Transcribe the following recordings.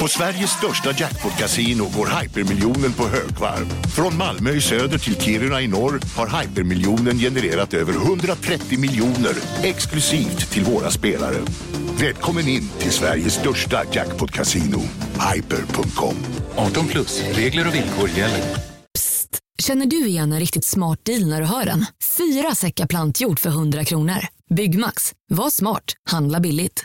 På Sveriges största jackpot-kasino går hypermiljonen på högvarv. Från Malmö i söder till Kiruna i norr har hypermiljonen genererat över 130 miljoner exklusivt till våra spelare. Välkommen in till Sveriges största jackpot-kasino, hyper.com. 18 plus, regler och villkor gäller. Känner du igen en riktigt smart deal när du hör den? Fyra säckar plantjord för 100 kronor. Byggmax. Var smart. Handla billigt.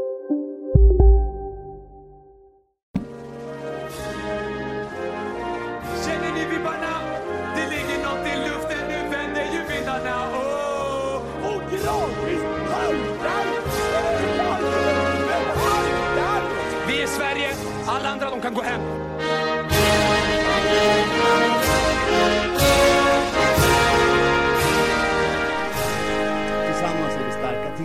Alla andra de kan gå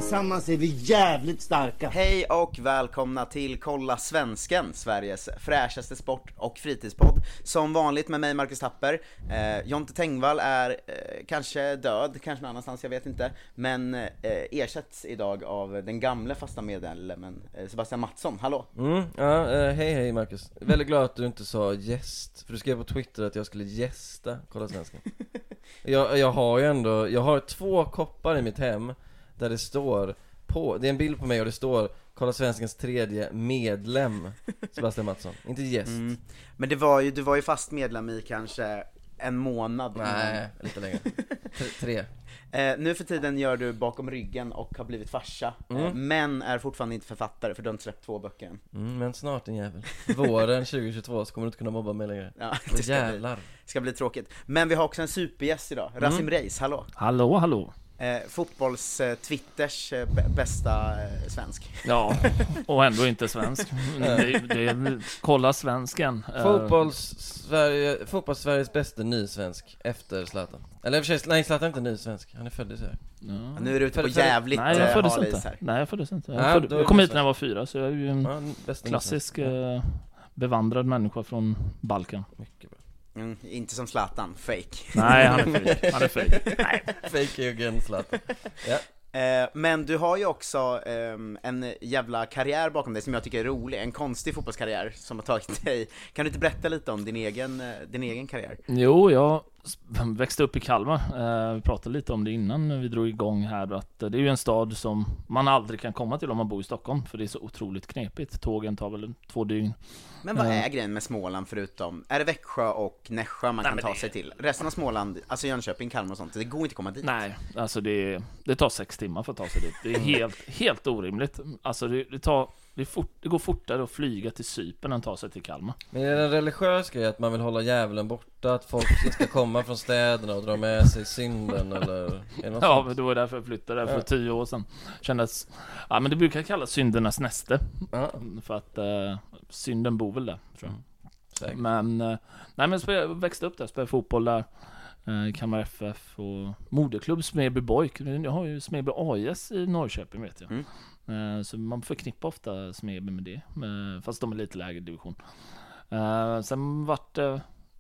tillsammans är vi jävligt starka. Hej och välkomna till Kolla Svensken, Sveriges fräschaste sport och fritidspodd. Som vanligt med mig Marcus Tapper. Eh, Jonte Tengvall är eh, kanske död, kanske någon annanstans, jag vet inte. Men eh, ersätts idag av den gamla fasta medlemmen eh, Sebastian Mattsson. Hallå! Mm, ja, eh, hej hej Marcus. Väldigt glad att du inte sa gäst, för du skrev på Twitter att jag skulle gästa Kolla Svensken. jag, jag har ju ändå, jag har två koppar i mitt hem där det står på, det är en bild på mig och det står Kolla Svenskens tredje medlem Sebastian Mattsson, inte gäst. Mm. Men det var ju, du var ju fast medlem i kanske en månad Nej, lite längre. Tre. tre. Eh, nu för tiden gör du bakom ryggen och har blivit farsa, eh, Mm. men är fortfarande inte författare för du har inte släppt två böcker än. Mm, men snart din jävel. Våren 2022 så kommer du inte kunna mobba mig längre. Ja, det ska bli, jävlar. ska bli tråkigt. Men vi har också en supergäst idag, Rasim Reis, hallå! Hallå, hallå. Eh, fotbolls-Twitters eh, b- bästa eh, svensk. Ja, och ändå inte svensk. Det, det kolla svensken. Eh, Fotbolls-Sverige, fotbolls-Sveriges bästa nysvensk efter Zlatan. Eller i och för sig, nej Zlatan är inte nysvensk, han är född i Sverige. Ja. Nu är du ute på jävligt Nej, jag eh, föddes inte. här. Nej, jag föddes inte. Jag, Ja, född, då är jag kom hit när jag var fyra, så jag är ju en Ja, klassisk eh, bevandrad människa från Balkan. Mycket bra. Mm, inte som Zlatan, fake. Nej, han är fake. Han är fake. Nej. Fake Jürgen Zlatan. Ja. Eh, men du har ju också ehm, en jävla karriär bakom dig som jag tycker är rolig, en konstig fotbollskarriär som har tagit dig. Kan du inte berätta lite om din egen, eh, din egen karriär? Jo, jag växte upp i Kalmar. Eh, vi pratade lite om det innan vi drog igång här. Att eh, det är ju en stad som man aldrig kan komma till om man bor i Stockholm. För det är så otroligt knepigt. Tågen tar väl två dygn. Men vad Eh. är grejen med Småland förutom, är det Växjö och Nässjö man Nej, kan ta det- sig till? Resten av Småland, alltså Jönköping, Kalmar och sånt, det går inte att komma dit. Nej, alltså det, det tar sex timmar för att ta sig dit. Det är helt, helt orimligt. Alltså det, det, tar, det, fort, det går fortare att flyga till Cypern än att ta sig till Kalmar. Men är det en religiös grej att man vill hålla djävulen borta? Att folk ska komma från städerna och dra med sig synden eller? Ja, sånt? men det var därför jag flyttade där för Ja. tio år sedan. Kändes, ja men det brukar kallas syndernas näste. Ja, För att eh, synden bor väl där, tror jag. säkert. Men, eh, nej men jag växte upp där, spelade fotboll där. Eh, Kalmar FF och moderklubb Smedby BoIK. Jag har ju Smedby AIS i Norrköping vet jag. Eh, så man förknippar ofta Smedby med det. Men, fast de är lite lägre division. Eh, sen vart det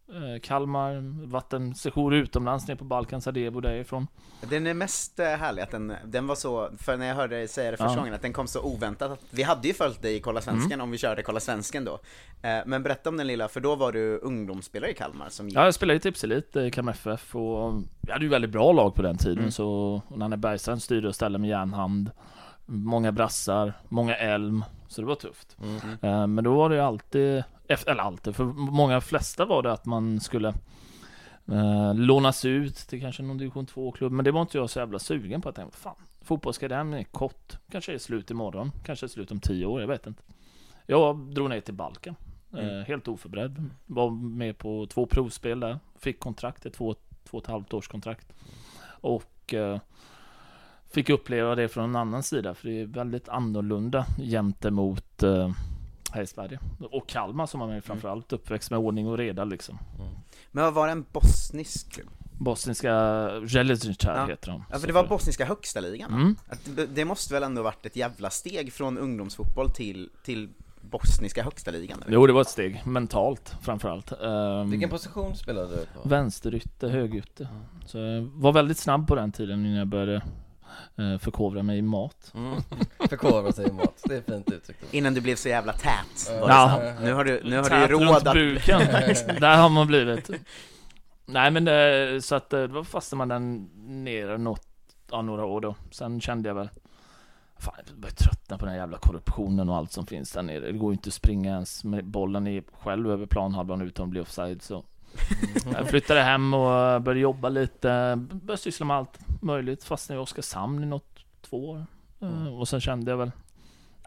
eh, Kalmar, varit en session utomlands ner på Balkan, Sarajevo därifrån. Den är mest eh, härlig att den, den var så, för när jag hörde dig säga det första Ja. gången, att den kom så oväntat att vi hade ju följt dig i Kolla Svensken Mm. om vi körde Kolla Svensken då. Eh, men berätta om den lilla, för då var du ungdomsspelare i Kalmar som gick Ja, jag spelade i Tipselit, i Kalmar FF och vi hade ju väldigt bra lag på den tiden Mm. så och Nanne Bergstrand styrde och ställde med järnhand Många brassar, många elm, så det var tufft Mm. Men då var det ju alltid, eller alltid, för många flesta var det att man skulle eh, lånas ut till kanske någon division 2-klubb Men det var inte jag så jävla sugen på, att tänka, fan Fotbollskarriären är kort, kanske är slut imorgon, kanske är slut om tio år, jag vet inte Jag drog ner till Balkan Mm. Eh, helt oförberedd. Var med på två provspel där. Fick kontrakt, ett två, två och ett halvt års kontrakt. Och eh, fick uppleva det från en annan sida. För det är väldigt annorlunda gentemot eh, här i Sverige. Och Kalmar som man är framförallt uppväxt med ordning och reda liksom. Men vad var det en bosnisk klubb? Bosniska Željezničar Ja. heter de. Ja, för det var bosniska högsta ligan? Mm. Det, det måste väl ändå varit ett jävla steg från ungdomsfotboll till, till bosniska högsta ligan? eller? Jo, det var ett steg, mentalt framförallt. Um, Vilken position spelade du på? Vänsterytter, högytter. Så jag var väldigt snabb på den tiden innan jag började förkovra mig i mat. Mm. Förkovra sig i mat, det är fint uttryckt Innan du blev så jävla tät? Ja. Nu har du, nu har du Tät ju råd runt att... buken. Där har man blivit. Nej men det, så att eh, då fastnade man där nere något, ja, några år då. Sen kände jag väl Fan, jag börjar tröttna på den här jävla korruptionen och allt som finns där nere. Det går ju inte att springa ens med bollen i, själv över planhalvan utan att bli offside. Så jag flyttade hem och började jobba lite. Började syssla med allt möjligt. Fastnade i Oskarshamn i något, två år. Eh, Och sen kände jag väl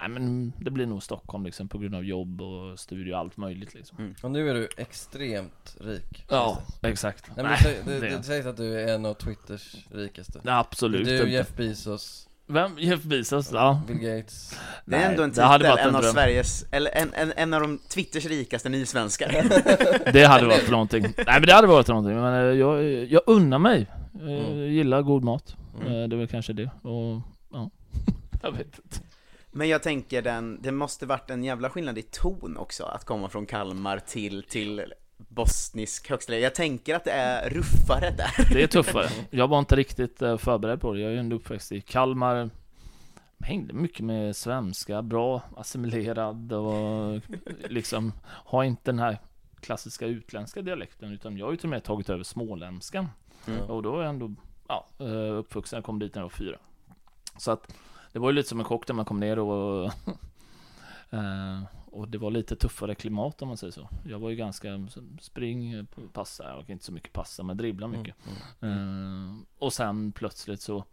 Nej men det blir nog Stockholm liksom på grund av jobb och studier och allt möjligt liksom. Och nu är du extremt rik Ja, exakt. Nej, men Nej, det, det, det- det sägs att du är en av Twitters rikaste Nej, absolut Du, inte. Jeff Bezos, Vem? Jeff Bezos? Ja. Bill Gates Det är ändå en det hade titel, varit en en av dröm. Sveriges, eller en, en, en av de Twitters rikaste nysvenskar Det hade varit någonting. Nej men det hade varit någonting. Men eh, jag, jag unnar mig. Jag Mm. gillar god mat. Mm. Eh, Det är väl kanske det. Och ja, jag vet inte. Men jag tänker den, det måste varit en jävla skillnad i ton också, att komma från Kalmar till, till bostnisk högsta liga. Jag tänker att det är ruffare där Det är tuffare. Jag var inte riktigt eh, förberedd på det. Jag är ju ändå uppväxt i Kalmar. Hängde mycket med svenska, bra assimilerad och liksom har inte den här klassiska utländska dialekten utan jag har ju till och med tagit över småländskan. Mm. Och då är jag ändå ja, eh, uppvuxen, jag kom dit när jag var fyra. Så att det var ju lite som en chock när man kom ner och eh, och det var lite tuffare klimat om man säger så. Jag var ju ganska spring, passa, kan inte så mycket passa men dribbla mycket. Eh, och sen plötsligt så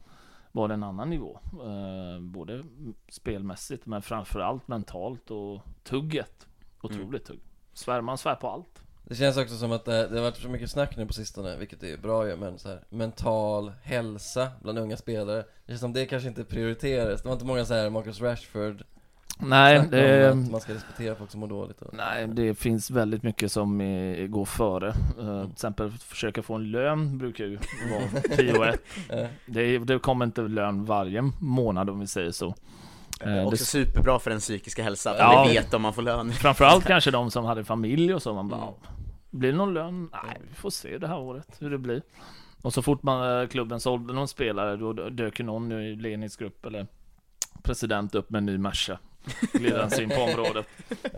var det en annan nivå. Eh, både spelmässigt men framförallt mentalt och tugget. Otroligt tugg. Svär, man svär på allt. Det känns också som att det, det har varit så mycket snack nu på sistone, vilket är bra ju, men så här, mental hälsa bland unga spelare Det känns som det kanske inte prioriteras, det var inte många så här Marcus Rashford Nej, det- att man ska respektera folk som mår dåligt och... Nej, det finns väldigt mycket som går före. Eh, till exempel försöka få en lön brukar ju vara prio ett. Det, det kommer inte lön varje månad om vi säger så. Eh, Också det- superbra för den psykiska hälsan, att Ja. vet om man får lön Framförallt kanske de som hade familj och så, man bara Mm. Blir det någon lön? Nej, vi får se det här året hur det blir Och så fort man, eh, klubben sålde någon spelare, då dök ju någon i ledningsgrupp eller president upp med en ny Merca Glider han sig in på området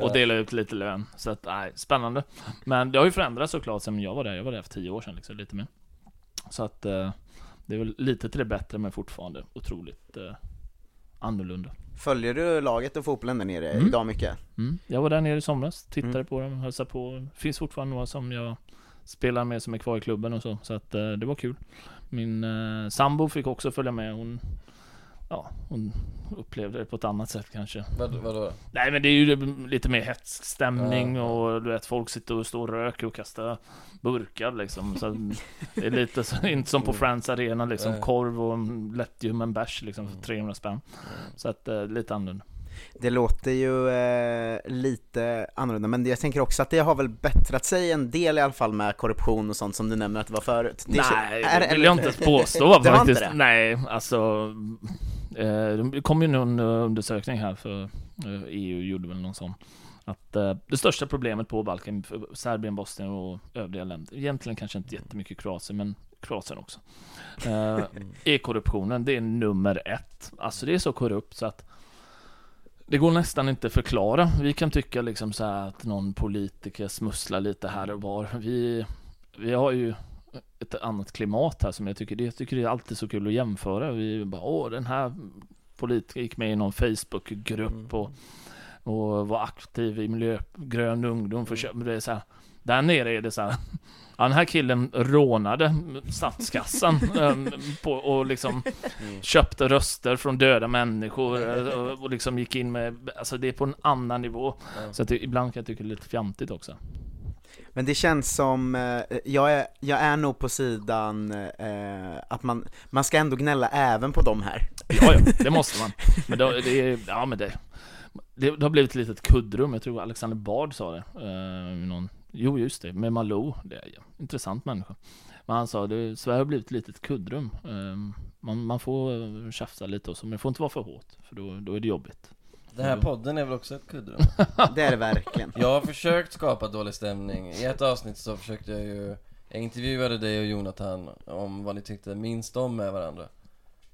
och delar ut lite lön Så att, nej, spännande Men det har ju förändrats såklart sen jag var där, jag var där för tio år sedan liksom, lite mer Så att eh, det är väl lite till det bättre men fortfarande otroligt eh, annorlunda Följer du laget och fotbollen där nere Mm. idag mycket? Mm. Jag var där nere i somras, tittade Mm. på dem, hälsade på. finns fortfarande några som jag spelar med som är kvar i klubben och så, så att eh, det var kul. Min eh, sambo fick också följa med, hon Ja, hon upplevde det på ett annat sätt kanske. Vad, vadå då? Nej men det är ju lite mer hetsk stämning och du vet folk sitter och står och röker och kastar burkar liksom. Så det är lite så, inte som på Friends Arena liksom, Nej. korv och en lättljummen bärs liksom för 300 spänn. Så att eh, lite annorlunda. Det låter ju eh, lite annorlunda, men jag tänker också att det har väl bättrat sig en del i alla fall med korruption och sånt som du nämner att det var förut. Det Nej, är- det är- vill jag inte påstå Det var faktiskt. inte det? Nej, alltså Det kom ju någon eh, undersökning här för eh, EU gjorde väl någon sån att eh, det största problemet på Balkan, Serbien, Bosnien och övriga länder, egentligen kanske inte jättemycket Kroatien, men Kroatien också, eh, är korruptionen. Det är nummer ett. Alltså det är så korrupt så att det går nästan inte att förklara. Vi kan tycka liksom så här att någon politiker smusslar lite här och var. Vi, vi har ju ett annat klimat här som jag tycker, det, jag tycker det är alltid så kul att jämföra. Vi bara, åh den här politikern gick med i någon Facebookgrupp och, och var aktiv i miljö, grön ungdom för köp. Det är så här, där nere är det så här, ja, den här killen rånade statskassan ehm, på, och liksom köpte röster från döda människor eh, och, och liksom gick in med, alltså det är på en annan nivå. Så att det, ibland kan jag tycka det är lite fjantigt också. Men det känns som, eh, jag, är, jag är nog på sidan eh, att man, man ska ändå gnälla även på de här. Ja, ja, det måste man. Men det, det är, ja men det, det, det har blivit ett litet kuddrum, jag tror Alexander Bard sa det. Eh, någon, jo just det, med Malou, det är en intressant människa. Men han sa det, Sverige har blivit ett litet kuddrum. Eh, man, man får tjafsa lite och så, men det får inte vara för hårt, för då, då är det jobbigt. Den här podden är väl också ett kuddrum? Det är det verkligen. Jag har försökt skapa dålig stämning. I ett avsnitt så försökte jag ju Jag intervjuade dig och Jonathan om vad ni tyckte minst om med varandra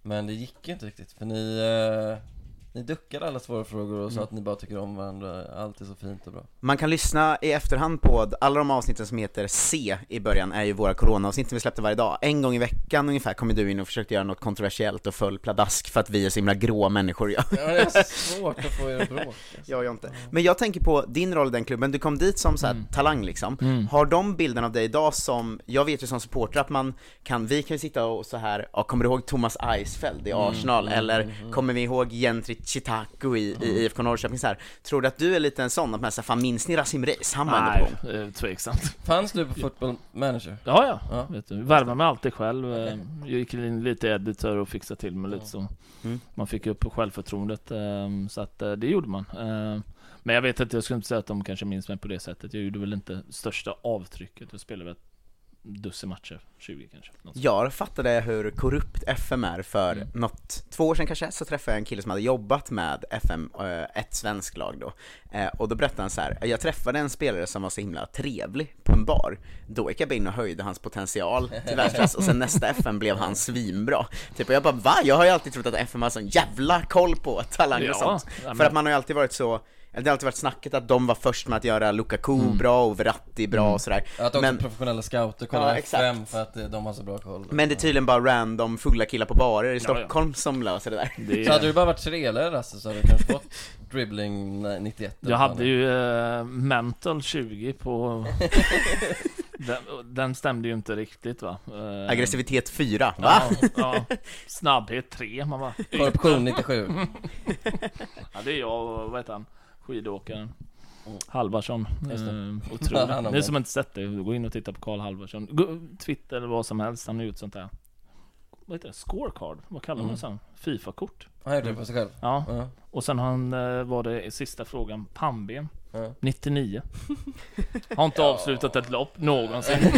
Men det gick ju inte riktigt för ni eh, Ni duckade alla svåra frågor och sa Mm. att ni bara tycker om varandra Allt är så fint och bra Man kan lyssna i efterhand på alla de avsnitten som heter C i början, är ju våra coronaavsnitt som vi släppte varje dag. En gång i veckan ungefär kommer du in och försökte göra något kontroversiellt och föll pladask för att vi är så himla grå människor ja. Ja det är så svårt att få er att bråka Jag och inte. Men jag tänker på din roll i den klubben, du kom dit som så här, talang liksom. Mm. Har de bilden av dig idag som, jag vet ju som supporter att man kan, vi kan ju sitta och så här, ja, kommer du ihåg Thomas Eisfeld i Mm, Arsenal? Eller kommer vi ihåg Gentry Chitaku i, i IFK Norrköping så här. Tror du att du är lite en sån, att man säger fan minns ni Rasim Reis? Han var ändå på gång. Nej, eh, tveksamt. Fanns du på football manager? Ja, ja. Ja. Vet du, värvar mig alltid själv. Eh, Jag gick in lite editor och fixade till mig lite så. Mm. Man fick upp självförtroendet, eh, så att eh, det gjorde man. Eh, Men jag vet inte, jag skulle inte säga att de kanske minns mig på det sättet. Jag gjorde väl inte största avtrycket. Jag spelade väl dussin matcher, 20 kanske. Jag fattade hur korrupt FM är för Mm. något, två år sedan kanske, så träffade jag en kille som hade jobbat med FM, eh, ett svenskt lag då. Eh, Och då berättade han så här: jag träffade en spelare som var så himla trevlig på en bar. Då gick jag in och höjde hans potential till världsklass, och sen nästa FM blev han svinbra. Typ, och jag bara va? Jag har ju alltid trott att FM har sån jävla koll på talanger och Ja, sånt. För att man har ju alltid varit så det har alltid varit snacket att de var först med att göra Lukaku Mm. bra och Verratti bra och sådär. Att också Men- professionella scouter kollar Ja, exakt. FM för att eh, de har så bra koll Men det är tydligen bara random fulla killar på barer i ja. Stockholm som löser det där. Det Så hade du bara varit trelare Rasse så hade du kanske fått dribbling 91 Jag hade ju eh, mental 20 på... den, den stämde ju inte riktigt va? Eh, Aggressivitet 4, va? Ja, ja. Snabbhet 3, man bara... Korruption 97 Ja, det är jag och, vad heter han? Skidåkaren. Halvarsson. Just det. Eh, otroligt. Ni som inte sett det, gå in och titta på Karl Halvarsson. Gå- Twitter eller vad som helst, han har gjort sånt där. Vad heter det? Scorecard? Vad kallar man Mm. det sen? Fifa-kort? Han gjorde det på sig själv Ja. Ja. Och sen han, eh, var det sista frågan, pannben. Ja. 99. Har inte avslutat ett lopp någonsin.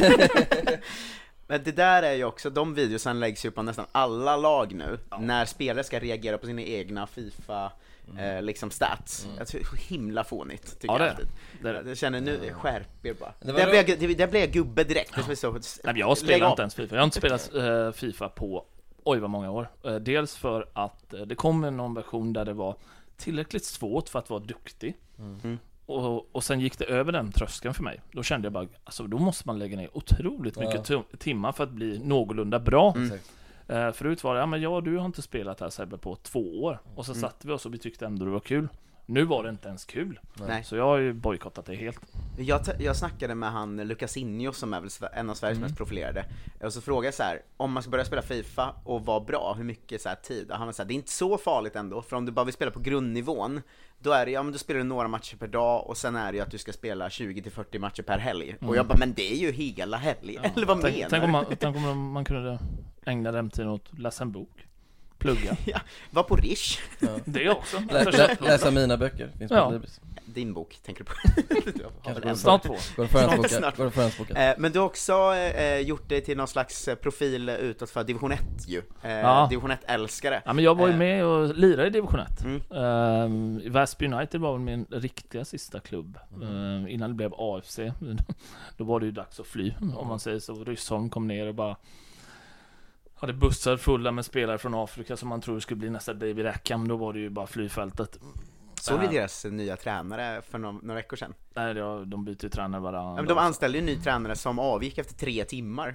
Men det där är ju också, de videosen läggs ju på nästan alla lag nu, när spelare ska reagera på sina egna FIFA eh, liksom stats. Jag tycker det är så himla fånigt, tycker Ja, det jag alltid. det. det. Jag känner nu, skärp er bara. Det Där blir, jag, där blir jag gubbe direkt, det är så, Nej, jag spelar inte ens Fifa. Jag har inte spelat eh, Fifa på, oj vad många år. Eh, dels för att eh, det kom en någon version där det var tillräckligt svårt för att vara duktig. Mm. Och, och sen gick det över den tröskeln för mig. Då kände jag bara, alltså då måste man lägga ner otroligt Ja. mycket tim- timmar för att bli någorlunda bra. Exakt. Eh, förut var det, ja men ja du har inte spelat här Sebbe på två år. Och så Mm. satte vi oss och vi tyckte ändå det var kul. Nu var det inte ens kul. Nej. Så jag har ju bojkottat det helt. Jag, jag snackade med han Lucasinho som är väl en av Sveriges Mm. mest profilerade, och så frågade jag så här: om man ska börja spela Fifa och vara bra, hur mycket så här, tid? Och han var så här, det är inte så farligt ändå, för om du bara vill spela på grundnivån, då är det, ja men då spelar du några matcher per dag, och sen är det ju att du ska spela 20-40 matcher per helg. Och jag bara, men det är ju hela helg, eller vad Mm. tänk, menar tänk, om du? man, tänk om man kunde ägna den tiden åt att läsa en bok. Plugga. Ja, var på Rish, Det också. Lä, lä, läsa mina böcker, finns på Ja. Libris din bok, tänker du på? Du Snart två. Går förhandsbokat? Eh, Men du har också eh, gjort dig till någon slags eh, profil utåt för division 1 ju, eh, Ja. division 1-älskare. Ja, men jag var ju Eh, med och lirade i division 1. Mm. Ehm, Väsby United var väl min riktiga sista klubb. Ehm, innan det blev AFC. Då var det ju dags att fly, om man säger så. Ryssholm kom ner och bara hade bussar fulla med spelare från Afrika som man tror skulle bli nästa David Ackham, Då var det ju bara flyfältet. Såg ni deras nya tränare för några, några veckor sedan? Nej, de byter ju tränare varann Ja, men de anställde ju en ny tränare som avgick efter tre timmar.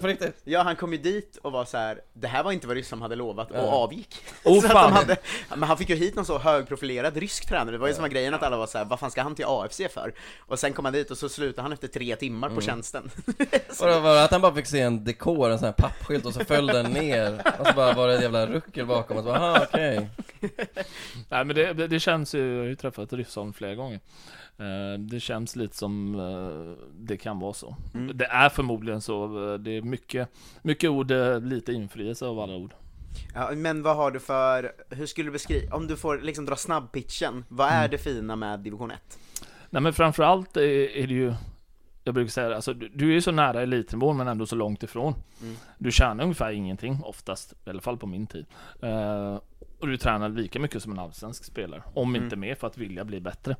På riktigt? Ja, han kom ju dit och var så här. det här var inte vad Ryssland hade lovat, och Ja. avgick. Oh, så fan. de hade, men han fick ju hit någon så högprofilerad rysk tränare, det var ju som var grejen att alla var så här, vad fan ska han till AFC för? Och sen kom han dit och så slutade han efter tre timmar Mm. på tjänsten. Var det, var att han bara fick se en dekor, en sån här pappskylt och så föll den ner och så bara var det ett jävla ruckel bakom och så bara, okej Nej men det, det, det känns ju, jag har ju träffat Ryssholm flera gånger. Eh, det känns lite som eh, det kan vara så. Mm. Det är förmodligen så. eh, det är mycket, mycket ord, lite infrielse av alla ord. Ja, men vad har du för, hur skulle du beskriva, om du får liksom dra snabbpitchen, vad Mm. är det fina med division 1? Nej men framförallt är, är det ju jag brukar säga alltså, du, du är ju så nära elitnivån men ändå så långt ifrån. Mm. Du tjänar ungefär ingenting oftast, i alla fall på min tid. Eh, och du tränar lika mycket som en allsvensk spelare, om Mm. inte mer för att vilja bli bättre.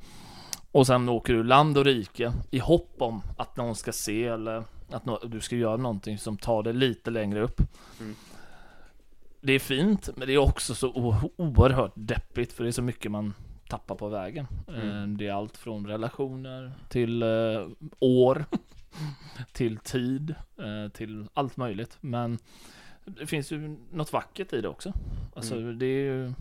Och sen åker du land och rike i hopp om att någon ska se eller att du ska göra någonting som tar dig lite längre upp. Mm. Det är fint, men det är också så oerhört deppigt för det är så mycket man tappar på vägen. Mm. Eh, Det är allt från relationer till eh, år, till tid, eh, till allt möjligt. Men det finns ju något vackert i det också. Alltså Mm. det, är ju,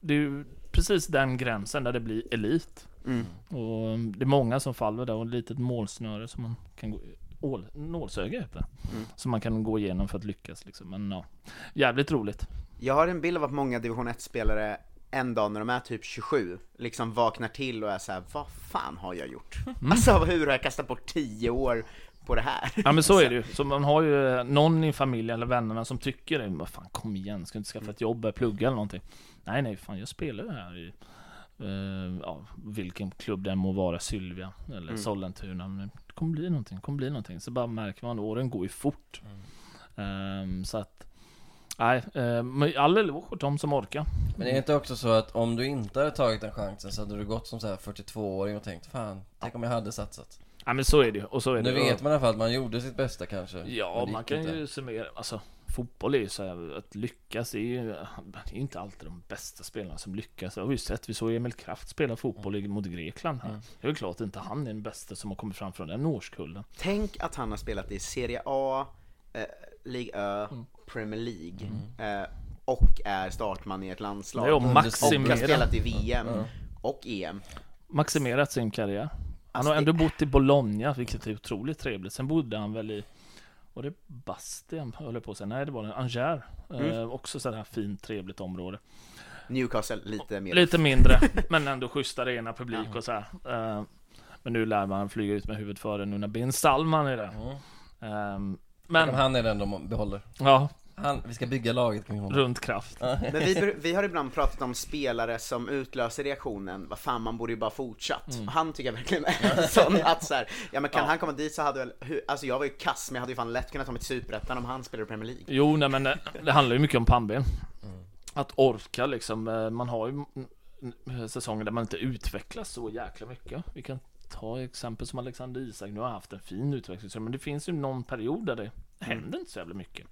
det är ju precis den gränsen där det blir elit. Mm. Och um, det är många som faller där och ett litet målsnöre som man kan gå ål, nålsöga heter. Mm. Som man kan gå igenom för att lyckas liksom. Men ja, jävligt roligt. Jag har en bild av att många division 1-spelare en dag när de är typ 27, liksom vaknar till och är såhär, vad fan har jag gjort? Mm. Alltså hur har jag kastat bort 10 år på det här? Ja men så är det ju. Så man har ju eh, någon i familjen eller vännerna som tycker det. Vad fan kom igen, ska du inte skaffa ett jobb eller plugga eller någonting? Nej nej, fan jag spelar ju här i eh, ja, vilken klubb det må vara, Sylvia eller Mm. Sollentuna. Men det kommer bli någonting, det kommer bli någonting. Så bara märker man, åren går ju fort. Ehm, så att, nej, eh, men all eloge åt de som orkar. Men är det inte också så att om du inte hade tagit den chansen så hade du gått som så här 42-åring och tänkt Fan, tänk om jag hade satsat Ja men så är det ju, och så är Nu det. vet man i alla fall att man gjorde sitt bästa kanske Ja, man kan inte. ju summera, alltså fotboll är ju så här, att lyckas det är ju, det är inte alltid de bästa spelarna som lyckas. Det har vi ju sett, vi såg Emil Kraft spela fotboll i- mot Grekland här. Mm. Det är väl klart att inte han är den bästa som har kommit fram från den årskullen. Tänk att han har spelat i Serie A, eh, Ligue Ö, Mm. Premier League eh, och är startman i ett landslag. Det är att och har spelat i VM och EM. Maximerat sin karriär. Han Alltså, har ändå bott i Bologna, vilket är otroligt trevligt. Sen bodde han väl i, var det Bastia, höll jag på att säga. Nej, det var det, Angers. Eh, Mm. också sådär fint, trevligt område. Newcastle lite mer. Lite mindre, men ändå schysst arena, publik och så här. Eh, Men nu lär man flyga ut med huvudet före nu när Ben Salman är där. Ehm, Men Men, han är den de behåller ja, han, Vi ska bygga laget kring honom runt kraft. Men vi, vi har ibland pratat om spelare som utlöser reaktionen, vad fan man borde ju bara fortsatt. Mm. Han tycker jag verkligen är en sån att så här, ja men kan Ja. han komma dit så hade väl, alltså jag var ju kass men jag hade ju fan lätt kunnat ta mig till Superettan om han spelade i Premier League. Jo, nej men eh, det handlar ju mycket om pannben. Att orka liksom, eh, man har ju mm, mm, säsonger där man inte utvecklas så jäkla mycket. Vi kan ta exempel som Alexander Isak, nu har haft en fin utveckling, men det finns ju någon period där det händer inte så jävla mycket.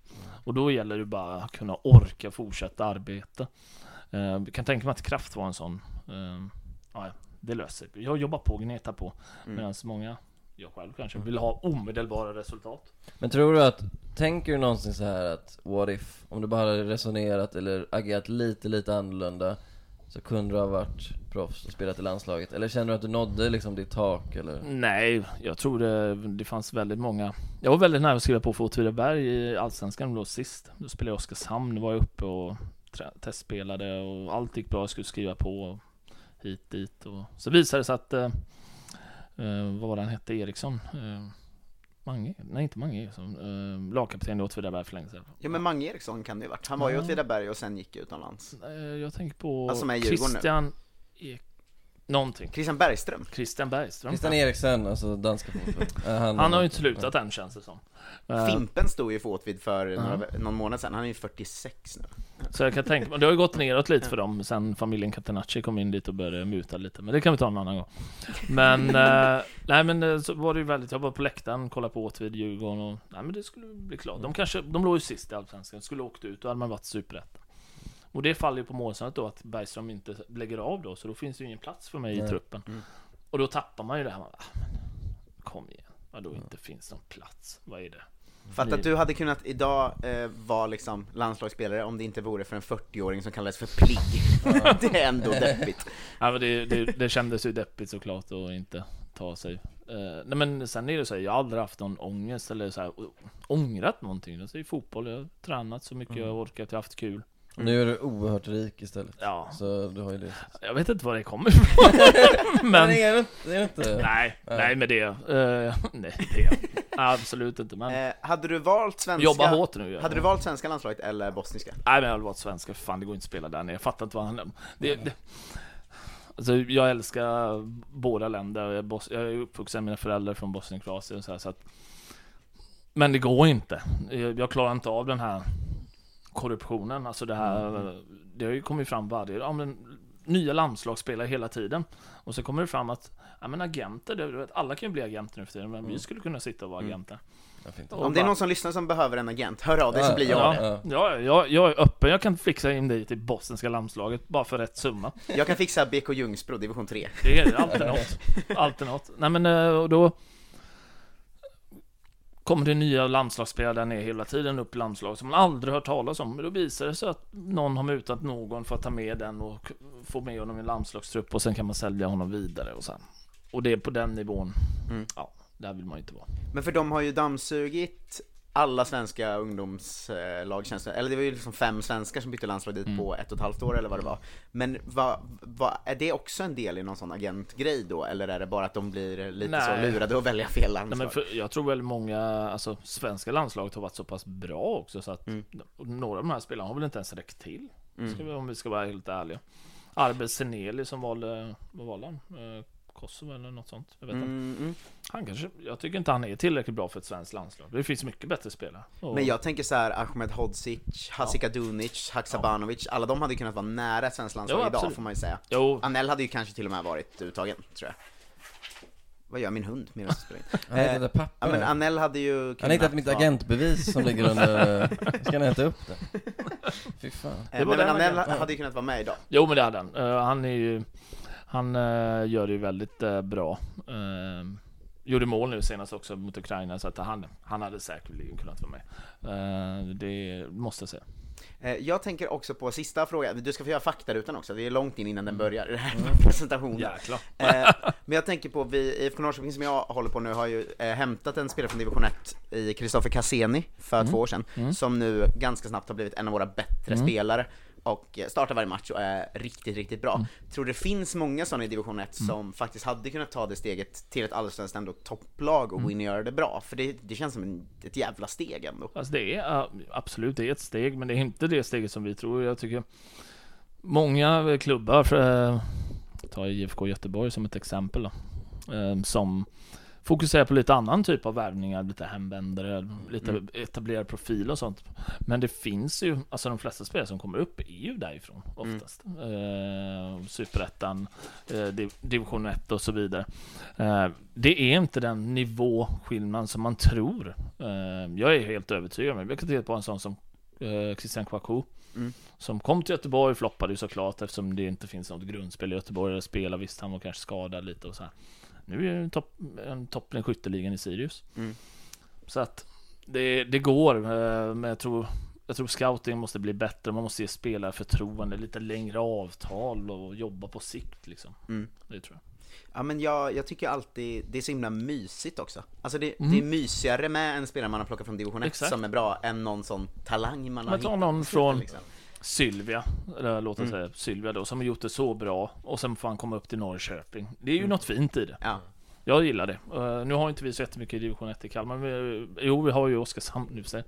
Och då gäller det bara att kunna orka fortsätta arbeta. Eh, kan tänka mig att kraft var en sån. eh, Ja, det löser sig. Jag jobbar på, gnetar på. Mm. Medan många, jag själv kanske, vill ha omedelbara resultat. Men tror du att, tänker du någonsin så här att what if, om du bara hade resonerat eller agerat lite, lite annorlunda så kunde du ha varit proffs och spelat i landslaget? Eller känner du att du nådde liksom ditt tak eller? Nej, jag tror det, det fanns väldigt många Jag var väldigt nära att skriva på för Åtvidaberg i Allsvenskan då sist Då spelade jag i Oskarshamn, var jag uppe och testspelade och allt gick bra, jag skulle skriva på hit dit och så visade det sig att eh, eh Vad var det han hette? Eriksson? Eh, Mange? Nej inte Mange Eriksson, eh, lagkapten i Åtvidaberg för länge sedan Ja men Mange Eriksson kan det ju varit, han var ju i Åtvidaberg och sen gick utomlands. Eh, Jag tänker på Alltså, Djurgården nu. Christian Ek... Någonting Christian Bergström. Christian Bergström Christian Eriksen, alltså danska fotboll Eh, Han har ju inte slutat än känns det som Eh, Fimpen stod ju för Åtvid för Ja. några, någon månad sedan, han är ju 46 nu. Så jag kan tänka mig, det har ju gått neråt lite för dem sen familjen Catenacci kom in dit och började muta lite, men det kan vi ta en annan gång. Men, eh, nej men eh, så var det ju väldigt, jag var på läktaren, kollade på Åtvid, Djurgården och, nej men det skulle bli klart. De kanske, de låg ju sist i Allsvenskan, skulle åkt ut, då hade man varit superettan. Och det faller ju på målsnöret då att Bergström inte lägger av då, så då finns det ju ingen plats för mig i Nej. truppen. Mm. Och då tappar man ju det här, ah, men, kom igen, vadå inte finns någon plats, vad är det? Fatta att du hade kunnat idag eh, vara liksom landslagsspelare om det inte vore för en 40-åring som kallades för pligg. det är ändå deppigt. Ja, men det, det, det kändes ju deppigt såklart att inte ta sig. Eh, nej men sen är det så här, jag har aldrig haft någon ångest eller så här, ångrat någonting. Alltså i fotboll, jag har tränat så mycket jag har orkat, jag har haft kul. Och Nu är du oerhört rik istället Ja. Så du har ju det Jag vet inte var det kommer ifrån. Men men, är det inte, det är inte nej, Nej. nej med det. eh, nej, det. Absolut inte, men Eh, hade du valt svenska... jobba hårt nu. Hade du valt svenska landslaget eller bosniska? Nej men jag hade varit svenska, för fan det går inte att spela där nere. Jag fattar inte vad han... Det, det, Alltså, jag älskar båda länder. Jag är, bos- jag är uppvuxen med mina föräldrar från Bosnien och så, här, så att Men det går inte. Jag, jag klarar inte av den här korruptionen. Alltså det här, det har ju kommit fram varje, ja men nya landslagsspelare hela tiden. Och så kommer det fram att, ja men agenter, du vet, alla kan ju bli agenter nu för tiden, men vi skulle kunna sitta och vara agenter. Och Om det är någon som lyssnar som behöver en agent, hör av dig så Ja, blir jag Ja, det. ja, jag, jag är öppen, jag kan fixa in dig till bosniska landslaget bara för rätt summa. Jag kan fixa BK Ljungsbro, division 3. Det är alltid något. Alltid något. Nej men eh, och då kommer det nya landslagsspelare där nere hela tiden upp i landslag som man aldrig hört talas om. Men då visar det sig att någon har mutat någon för att ta med den och få med honom i en landslagstrupp och sen kan man sälja honom vidare och sen. Och det är på den nivån. Mm. Ja, där vill man ju inte vara. Men för de har ju dammsugit alla svenska ungdomslag känns det, eller det var ju liksom fem svenskar som bytte landslag dit på ett och ett halvt år eller vad det var. Men vad, vad, är det också en del i någon sån agentgrej då, eller är det bara att de blir lite Nej. så lurade att välja fel Nej, landslag? men för, jag tror väl många, alltså svenska landslaget har varit så pass bra också så att Mm. några av de här spelarna har väl inte ens räckt till. Mm. Vi, om vi ska vara helt ärliga. Arbe Seneli som valde, vad valde han? Kosovo eller något sånt. Jag vet inte. Mm. Han kanske, jag tycker inte han är tillräckligt bra för ett svenskt landslag. Det finns mycket bättre spelare. Och- Men jag tänker så här, Ahmed Hodzic, Hasika Haksabanovic, alla de hade kunnat vara nära ett svenskt landslag Jo, idag absolut. får man ju säga. Jo. Anel hade ju kanske till och med varit uttagen, tror jag. Vad gör min hund medan jag spelar in? Han hittade Eh, papper. Ja men Anel hade ju Han har kunnat hittat mitt vara- agentbevis som ligger under... Ska ni äta upp det? Fy fan. Eh, Det men den Anel hade ju kunnat vara med idag. Jo men det hade han. Eh, han är ju, han eh, gör det ju väldigt eh, bra. Uh, gjorde mål nu senast också mot Ukraina så att han, han hade säkerligen kunnat vara med. Eh, det måste jag säga. Eh, Jag tänker också på sista frågan, du ska få göra faktarutan också, det är långt in Mm. innan den börjar, den här presentationen. Jäklar. Men jag tänker på, vi, IFK Norrköping som jag håller på nu har ju hämtat en spelare från division 1 i Kristoffer Cassini för Mm. två år sedan, som nu ganska snabbt har blivit en av våra bättre spelare och eh, startar varje match och är riktigt, riktigt bra. Tror det finns många sådana i division 1 som faktiskt hade kunnat ta det steget till ett allsvenskt ändå topplag och gå in och göra det bra, för det, det känns som en, ett jävla steg ändå. Alltså det är absolut det är ett steg, men det är inte det steget som vi tror. Jag tycker många klubbar, för, uh, ta IFK Göteborg som ett exempel då, eh, som fokuserar på lite annan typ av värvningar, lite hemvändare, lite Mm. etablerad profil och sånt. Men det finns ju, alltså de flesta spelare som kommer upp är ju därifrån Mm. oftast. Eh, Superettan, eh, div- division 1 och så vidare. Eh, det är inte den nivåskillnad som man tror. Eh, jag är helt övertygad om det. Vi kan titta på en sån som eh, Christian Kouakou. Mm. Som kom till Göteborg, floppade ju såklart eftersom det inte finns något grundspel i Göteborg eller spela. Visst, han var kanske skadad lite och så här. Nu är det en topp, en topp i skytteligan i Sirius. Mm. Så att det, det går, eh, men jag tror, jag tror scouting måste bli bättre. Man måste ge spelare förtroende, lite längre avtal och jobba på sikt liksom. Mm. Det tror jag. Ja men jag, jag tycker alltid, det är så himla mysigt också. Alltså det, Mm. det är mysigare med en spelare man har plockat från division 1 Exakt. som är bra, än någon sån talang man har Men ta hittat. någon från- liksom. Sylvia, eller låt oss Mm. säga Sylvia då, som har gjort det så bra och sen får han komma upp till Norrköping. Det är ju något fint i det. Ja. Jag gillar det. Eh, nu har inte vi så jättemycket i division 1 i Kalmar, men vi, jo vi har ju Oskarshamn nu sig.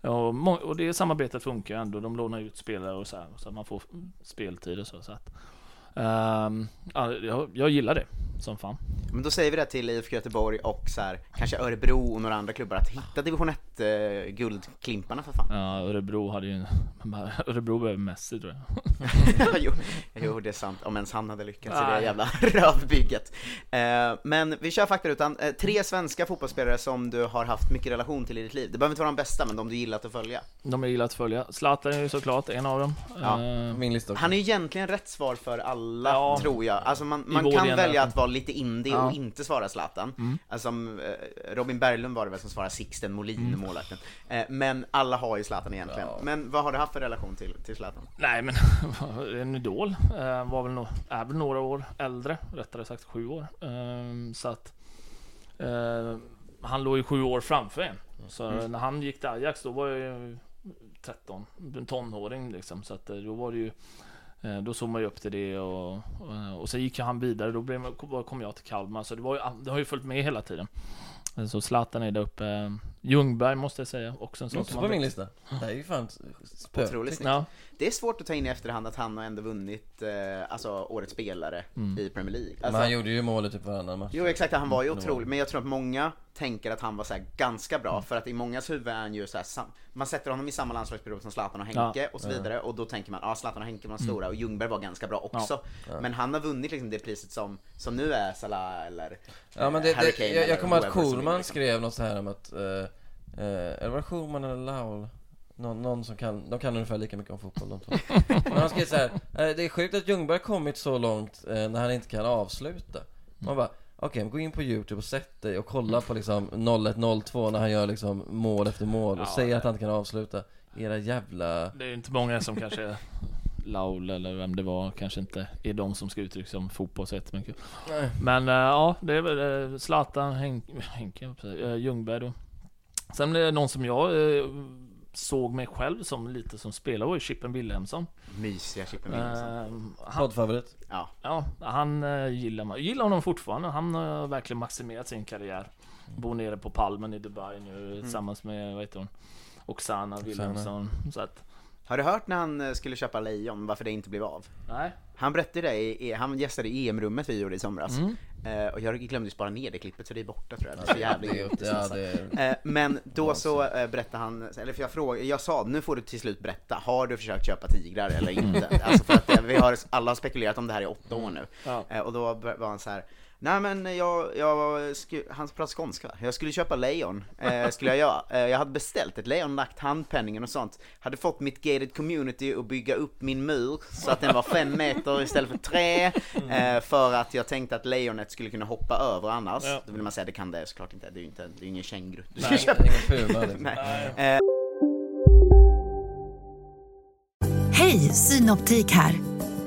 Och, och det samarbetet funkar ju ändå. De lånar ut spelare och så här, så att man får mm, speltid och så. så att, ja, jag, jag gillar det som fan. Men då säger vi det till IFK Göteborg och så här, kanske Örebro och några andra klubbar att hitta division 1 eh, guldklimparna för fan. Ja, Örebro hade ju en, Örebro behöver Messi tror jag. jo, jo, det är sant, om ens han hade lyckats i det jävla rövbygget. Eh, men vi kör faktarutan, eh, tre svenska fotbollsspelare som du har haft mycket relation till i ditt liv. Det behöver inte vara de bästa, men de du gillat att följa. De jag gillar att följa. Zlatan är ju såklart en av dem. Ja, Eh, Min lista också. Han är ju egentligen rätt svar för alla, Ja. tror jag. Alltså man, man kan välja att vara lite indie Ja. och inte svara Zlatan. Mm. Alltså, eh, Robin Berglund var det väl som svarade Sixten Molin, målvakten. Eh, men alla har ju Zlatan egentligen. Ja. Men vad har du haft för relation till, till Zlatan? Nej men en idol eh, var väl är väl några år äldre, rättare sagt sju år. Ehm, så att han låg ju sju år framför en. Så när han gick till Ajax då var jag ju 13, en tonåring liksom. Så att då var det ju Eh, då såg man ju upp till det och, och, och sen gick han vidare, då blev, kom jag till Kalmar. Så det, var ju, det har ju följt med hela tiden. Eh, så Zlatan är där uppe Ljungberg måste jag säga, också en sån Också som på min lista. Det här är ju fan Otroligt snyggt. Ja. Det är svårt att ta in i efterhand att han har ändå vunnit, eh, alltså årets spelare Mm. i Premier League. Men Alltså, han gjorde ju målet typ varannan match. Jo exakt, han var ju Det otrolig, men jag tror att många tänker att han var så här ganska bra, för att i mångas huvud är han ju så här, sam- man sätter honom i samma landslagsperiod som Zlatan och Henke Ja. och så vidare, och då tänker man, ja Zlatan och Henke var Mm. stora, och Ljungberg var ganska bra också. Ja. Men han har vunnit liksom det priset som, som nu är Salah eller Ja men eh, det, Harry det, Kane jag, eller jag kommer ihåg att Kohlman liksom. skrev något så här om att, eh, eh, eller var det Schulman eller Laul? Någon, någon som kan, de kan ungefär lika mycket om fotboll de två Men han skrev så här, eh, det är sjukt att Ljungberg kommit så långt eh, när han inte kan avsluta Man bara, okej gå in på youtube och sätt dig och kolla på liksom 01-02 när han gör liksom mål efter mål och Ja, säger att han inte kan avsluta Era jävla... Det är inte många som kanske Laul eller vem det var kanske inte är de som ska uttrycka sig om fotboll så jättemycket. Nej. Men eh, ja, det är väl eh, Zlatan, Henke, Henke jag höll på att säga, eh, Ljungberg då. Sen är det någon som jag eh, såg mig själv som lite som spelare var ju Chippen Wilhelmsson. Mysiga Chippen Wilhelmsson. Eh, Poddfavorit? Ja. ja, han eh, gillar man. Gillar honom fortfarande. Han har verkligen maximerat sin karriär. Bor nere på Palmen i Dubai nu tillsammans med, vad heter hon? Oksana Wilhelmsson. Så att, Har du hört när han eh, skulle köpa lejon, varför det inte blev av? nej. Han berättade det, han gästade EM-rummet vi gjorde i somras. Mm. Eh, och jag glömde spara ner det klippet så det är borta tror jag. Det är så jävla det idiotiskt, ja, alltså. det är- Eh, Men då så eh, berättade han, eller för jag frågade, jag sa nu får du till slut berätta, har du försökt köpa tigrar eller inte? Alltså för att eh, vi har, alla har spekulerat om det här i åtta år nu. Ja. Eh, Och då var han så här. Nej men jag, jag sku, han pratar skånska, jag skulle köpa lejon, eh, skulle jag göra. Eh, jag hade beställt ett lejon, lagt handpenningen och sånt. Hade fått mitt gated community att bygga upp min mur så att den var fem meter istället för tre. Eh, för att jag tänkte att lejonet skulle kunna hoppa över annars. Ja. Då vill man säga det kan det såklart inte, det är ju inte, det är ingen känguru. Du ska Nej, köpa. Ingen puma liksom. Nej. Eh, Hej, Synoptik här.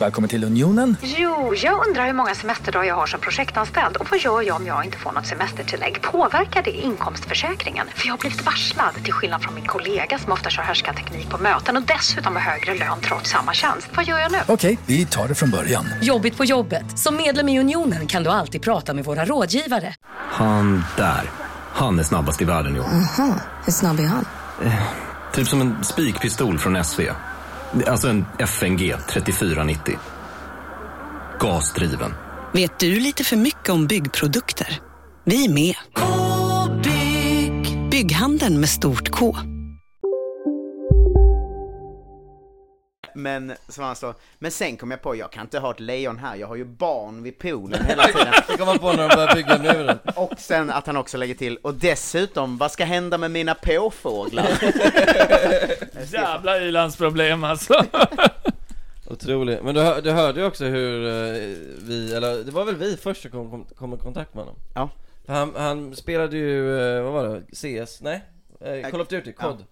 Välkommen till Unionen. Jo, jag undrar hur många semesterdagar jag har som projektanställd och vad gör jag om jag inte får något semestertillägg? Påverkar det inkomstförsäkringen? För jag har blivit varslad, till skillnad från min kollega som ofta kör teknik på möten och dessutom har högre lön trots samma tjänst. Vad gör jag nu? Okej, vi tar det från början. Jobbigt på jobbet. Som medlem i Unionen kan du alltid prata med våra rådgivare. Han där. Han är snabbast i världen år. Aha, hur snabb är han? Typ som en spikpistol från SV. Alltså en FNG 3490. Gasdriven. Vet du lite för mycket om byggprodukter? Vi är med. -bygg. Bygghandeln med stort K. Men, som han sa, men sen kom jag på, jag kan inte ha ett lejon här, jag har ju barn vid poolen hela tiden. Det kom man på när de började bygga muren. Och sen att han också lägger till, och dessutom, vad ska hända med mina påfåglar? Jävla ilandsproblem alltså. Otroligt, men du, hör, du hörde ju också hur eh, vi, eller det var väl vi först som kom, kom, kom i kontakt med honom? Ja. För han, han spelade ju, eh, vad var det, CS? Nej? Eh, Call of Duty, COD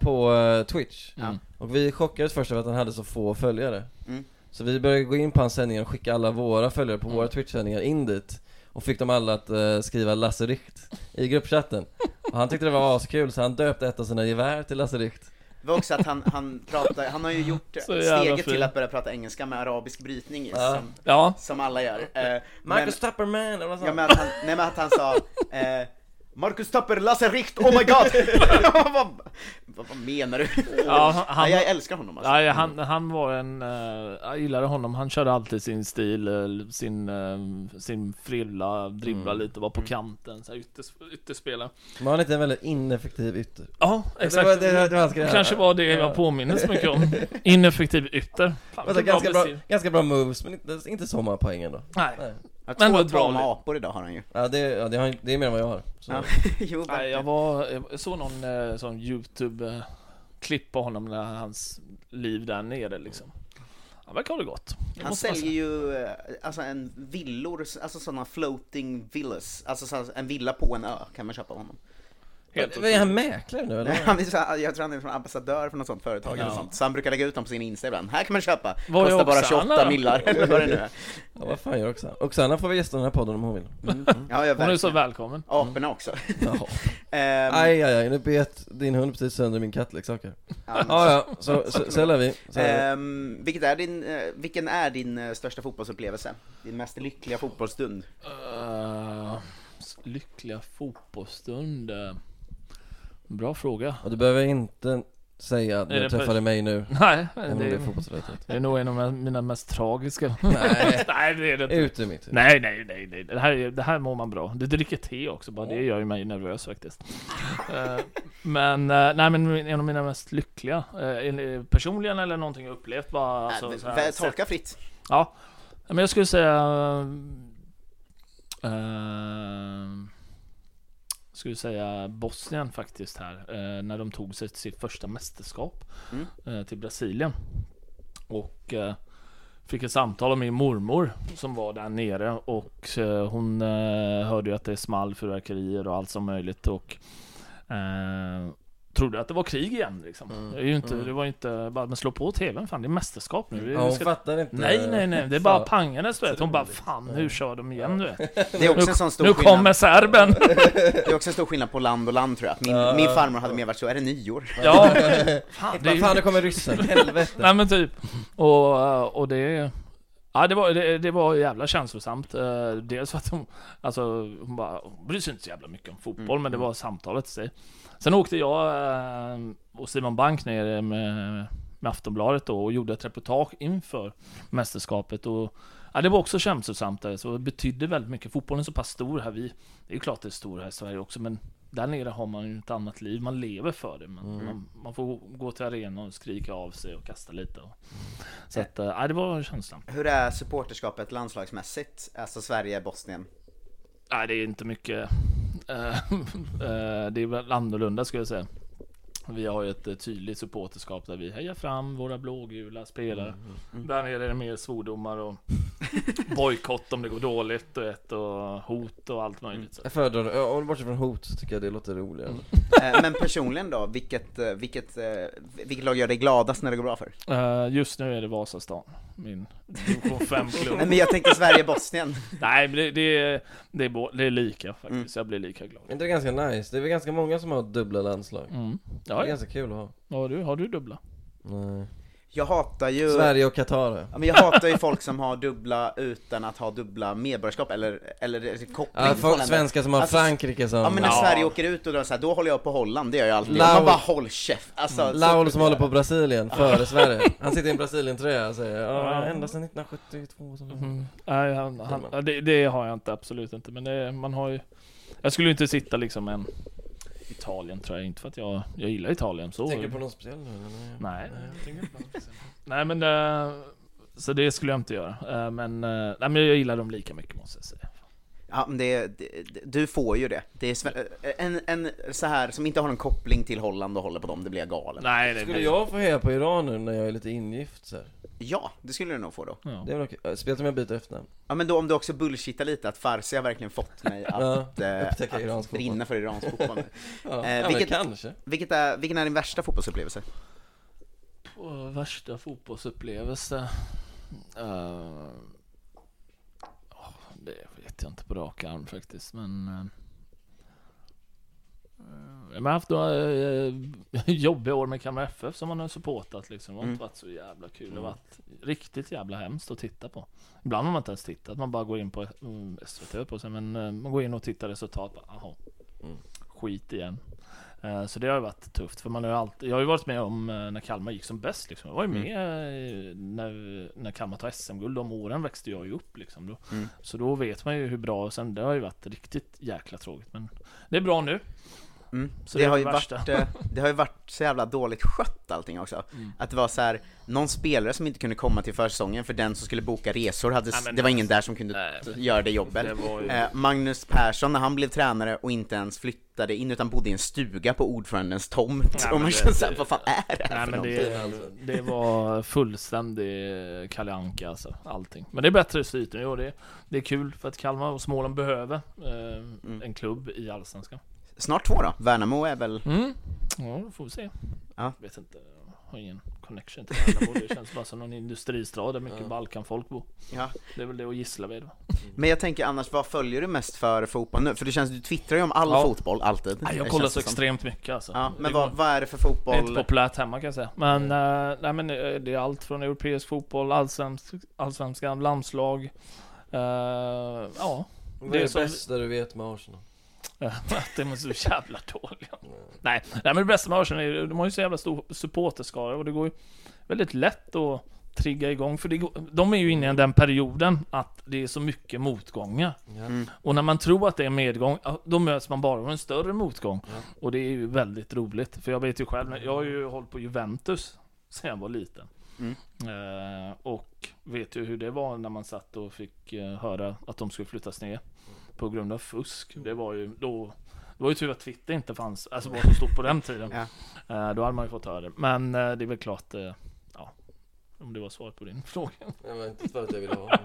På eh, Twitch Ja. Och vi chockades först över att han hade så få följare Mm. Så vi började gå in på hans sändningar och skicka alla våra följare på våra Twitch-sändningar in dit Och fick dem alla att eh, skriva Lasse Richt i gruppchatten Och han tyckte det var askul så han döpte ett av sina gevär till Lasse Richt Det var också att han, han pratar, han har ju gjort steget till att börja prata engelska med arabisk brytning Ja. som, Ja. som alla gör. Eh, Marcus Tupperman, eller vad sa Ja men att han, nej men att han sa, eh, Marcus Tapper, Lasse Richt, oh my god! vad, vad, vad menar du? Ja, han, Nej, jag älskar honom alltså. Nej, han, han var en, uh, jag gillade honom, han körde alltid sin stil, eh, sin, eh, sin frilla, dribbla Mm. lite, var på kanten, så här ytters, ytterspelare. Men han är en väldigt ineffektiv ytter Ja, Det exakt. var det, det, det. Kanske var det jag påminner så mycket om. Ineffektiv ytter. Fan, Alltså, ganska, bra, beskrivning. ganska bra moves, men inte, inte så många poäng ändå Nej. Ja, Men två tama liv. apor idag har han ju. Ja det, ja, det, har, det är mer än vad jag har så. Ja. jo, Nej, jag var, jag såg någon eh, sån YouTube-klipp på honom när hans liv där nere liksom. Han verkar ha det gott. Det Han säljer ju eh, alltså en villor, alltså sådana floating villas, alltså så- en villa på en ö kan man köpa av honom. Helt Är han mäklare nu eller? Han är så, jag tror han är från ambassadör för något sånt företag eller Ja. sånt. Så han brukar lägga ut dem på sin Insta ibland. Här kan man köpa. Vad är Kostar bara Oksana 28 då? millar eller vad det nu är. Ja, vad fan gör Oksana? Oksana får vi gästa den här podden om hon vill. Ja, ja, Hon är så välkommen. Aporna också. Ja. Ehm, Aj, aj, aj, nu bet din hund precis sönder min kattleksaker. Ja, Ja, ja, så, så, så är vi. Så är. Ehm, vilket är din, eh, vilken är din eh, största fotbollsupplevelse? Din mest lyckliga fotbollsstund? Uh, lyckliga fotbollsstund. Eh, Bra fråga. Och du behöver inte säga att du träffade mig nu. Nej, det det är- fotbollsrelaterat. Det är nog en av mina mest tragiska. Nej. nej det är det inte. Ut ur mitt huvud. Nej, nej, nej, nej. Det här, är- det här mår man bra. Du dricker te också, bara det gör ju mig nervös faktiskt. Eh, men, eh, nej men en av mina mest lyckliga, uh, personligen eller någonting jag upplevt bara. Alltså, så här, tolka fritt. Ja, men jag skulle säga... Uh, skulle säga Bosnien faktiskt här, eh, när de tog sig till sitt första mästerskap Mm. eh, till Brasilien. Och eh, fick ett samtal av min mormor som var där nere och eh, hon eh, hörde ju att det small fyrverkerier och allt som möjligt och eh, trodde att det var krig igen liksom. Det, är ju inte, det var ju inte bara, men slå på tvn fan, det är mästerskap nu. Ja, hon ska- fattar inte. Nej, nej, nej, det är bara Så- pangandes du vet. Hon bara, fan hur kör de igen du vet. Det är också nu, en sån stor nu skillnad. kommer serben! Det är också en stor skillnad på land och land tror jag. Min, Ja. min farmor hade mer varit så, är det nyår? Ja, Fan, det är ju- fan, nu kommer ryssen. Helvete. Nej men typ. Och, och det... Ja det var, det, det var jävla känslosamt. Eh, Dels för att hon, alltså hon bara, hon bryr sig inte så jävla mycket om fotboll, Mm, men det var samtalet i sig. Sen åkte jag eh, och Simon Bank ner med, med Aftonbladet då och gjorde ett reportage inför mästerskapet och Ja, det var också känslosamt där, så det betydde väldigt mycket. Fotbollen är så pass stor här, vi, det är ju klart det är stor här i Sverige också, men där nere har man ju ett annat liv, man lever för det. Man, man, man får gå till arenan och skrika av sig och kasta lite. Och, så att, ja, det var känslosamt. Hur är supporterskapet landslagsmässigt? Alltså Sverige-Bosnien? Nej, det är inte mycket. eh, eh, det är väl annorlunda skulle jag säga. Vi har ju ett eh, tydligt supporterskap där vi hejar fram våra blågula spelare. Där nere är det mer svordomar och bojkott om det går dåligt du vet, och hot och allt möjligt. Så. Jag föredrar, ja, om bortsett från hot så tycker jag det låter roligare. Eh, Men personligen då, vilket, eh, vilket, vilket lag gör dig gladast när det går bra för? Just nu är det Vasastan, min division 5-klubb. Nej men jag tänkte Sverige-Bosnien. Nej, men det, det, är, det, är, det är lika faktiskt. Mm. Jag blir lika glad. Är inte det ganska nice? Det är väl ganska många som har dubbla landslag? Mm. Det Ja, är ja. ganska kul att ha. Har du, har du dubbla? Nej. Jag hatar ju... Sverige och Qatar. Ja, men jag hatar ju folk som har dubbla utan att ha dubbla medborgarskap eller, eller koppling Ja, till folk, länder. svenskar som har Alltså, Frankrike som... Ja men när Ja. Sverige åker ut och då, så här, då håller jag på Holland, det gör jag alltid. Lau- Man bara håll käft. Alltså, så- Laul som håller på Brasilien före Sverige. Han sitter i en Brasilien-tröja och säger ja, ända sedan 1972 som Mm. Nej, han, han, ja, det, det har jag inte, absolut inte. Men det, man har ju... Jag skulle ju inte sitta liksom en Italien tror jag inte för att jag, jag gillar Italien så. Tänker du på någon speciell nu? eller? Nej, speciellt. Nej men eh, Så det skulle jag inte göra. Eh, Men, eh, nej, men jag gillar dem lika mycket måste jag säga. Ja, men det, det, du får ju det. det är en, en så här som inte har någon koppling till Holland och håller på dem, det blir jag galen. Nej, det Skulle jag få heja på Iran nu när jag är lite ingift så här? Ja, det skulle du nog få då. Ja. Det är väl okej. Speciellt om jag byter efternamn. Ja men då om du också bullshittar lite att Farsi har verkligen fått mig att, eh, upptäcka att iransk fotboll. brinna för iransk fotboll. Ja, Eh, ja, vilket, kanske. vilket är, vilken är din värsta fotbollsupplevelse? Och värsta fotbollsupplevelse? Eh, åh, det vet jag inte på rak arm faktiskt, men... Uh, jag har haft några eh, jobbiga år med Kalmar FF som man har supportat liksom. Det har Mm. inte varit så jävla kul. Det har varit riktigt jävla hemskt att titta på. Ibland har man inte ens tittat. Man bara går in på mm, SVT på sig. Men eh, man går in och tittar resultat. Bara. Mm. Skit igen. Eh, Så det har varit tufft, för man har alltid, jag har ju varit med om eh, när Kalmar gick som bäst liksom. Jag var ju Mm. med eh, när, när Kalmar tog SM-guld, de åren växte jag ju upp liksom. Då. Mm. Så då vet man ju hur bra, och sen det har ju varit riktigt jäkla tråkigt. Men det är bra nu. Mm. Så det, det har ju det varit, eh, det har ju varit så jävla dåligt skött allting också. Mm. Att det var så här, någon spelare som inte kunde komma till försäsongen för den som skulle boka resor, hade, Nej, men det var ingen där som kunde Nej, göra det jobbet. det ju- Eh, Magnus Persson, när han blev tränare och inte ens flyttade in utan bodde i en stuga på ordförandens tomt. Nej, och man det- känner såhär, vad fan är det här Nej för men det, det var fullständig Kalle Anka alltså, allting. Men det är bättre i Syden, jo det, det är kul för att Kalmar och Småland behöver eh, Mm. en klubb i Allsvenskan. Snart två då, Värnamo är väl... Mm. Ja, då får vi se. Ja. Vet inte, jag har ingen connection till Värnamo. Det känns bara som någon industristad där mycket Ja. Balkanfolk bor. Ja. Det är väl det att gissla vid. va? Men jag tänker annars, vad följer du mest för fotboll nu? För det känns, du twittrar ju om all Ja. fotboll, alltid. Nej, jag Det kollar så det som. extremt mycket alltså. Ja, men Det vad, vad är det för Det är fotboll? inte populärt hemma kan jag säga. Men, eh, nej, men eh, det är allt från europeisk fotboll, allsvensk, allsvenskan, landslag. eh, ja. Vad är det bästa du vet med Arsenal? att de är så jävla dåliga. Nej, nej men det bästa med Arsenal är de har ju så jävla stor supporterskara och det går ju väldigt lätt att trigga igång för det går, de är ju inne i den perioden att det är så mycket motgångar. Mm. Och när man tror att det är medgång, då möts man bara av en större motgång. Och det är ju väldigt roligt. För jag vet ju själv, jag har ju hållit på Juventus sedan jag var liten. Mm. Eh, och vet ju hur det var när man satt och fick eh, höra att de skulle flyttas ner på grund av fusk. Det var ju då det var ju tur att Twitter inte fanns, alltså var så stort på den tiden. Ja. Eh, då hade man ju fått höra det. Men eh, det är väl klart, eh, ja, om det var svaret på din fråga. Jag var inte för att jag ville ha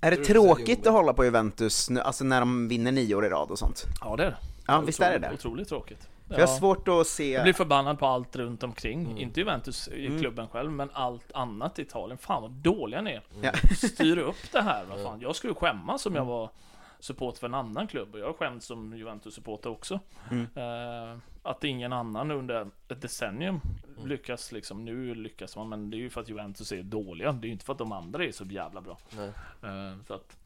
Är det tråkigt att hålla på Juventus, nu, alltså när de vinner nio år i rad och sånt? Ja, det är det. Ja, visst är det Otroligt- det? Otroligt tråkigt. För jag har svårt att se... Jag blir förbannad på allt runt omkring. Inte Juventus i Mm. klubben själv, men allt annat i Italien. Fan vad dåliga ni är. Ja. Styr upp det här. Vad fan. Jag skulle skämmas om jag var support för en annan klubb. Och jag har skämts som Juventus-supporter också. Mm. Eh, att ingen annan under ett decennium lyckas liksom. Nu lyckas man, men det är ju för att Juventus är dåliga. Det är ju inte för att de andra är så jävla bra. Eh, så att,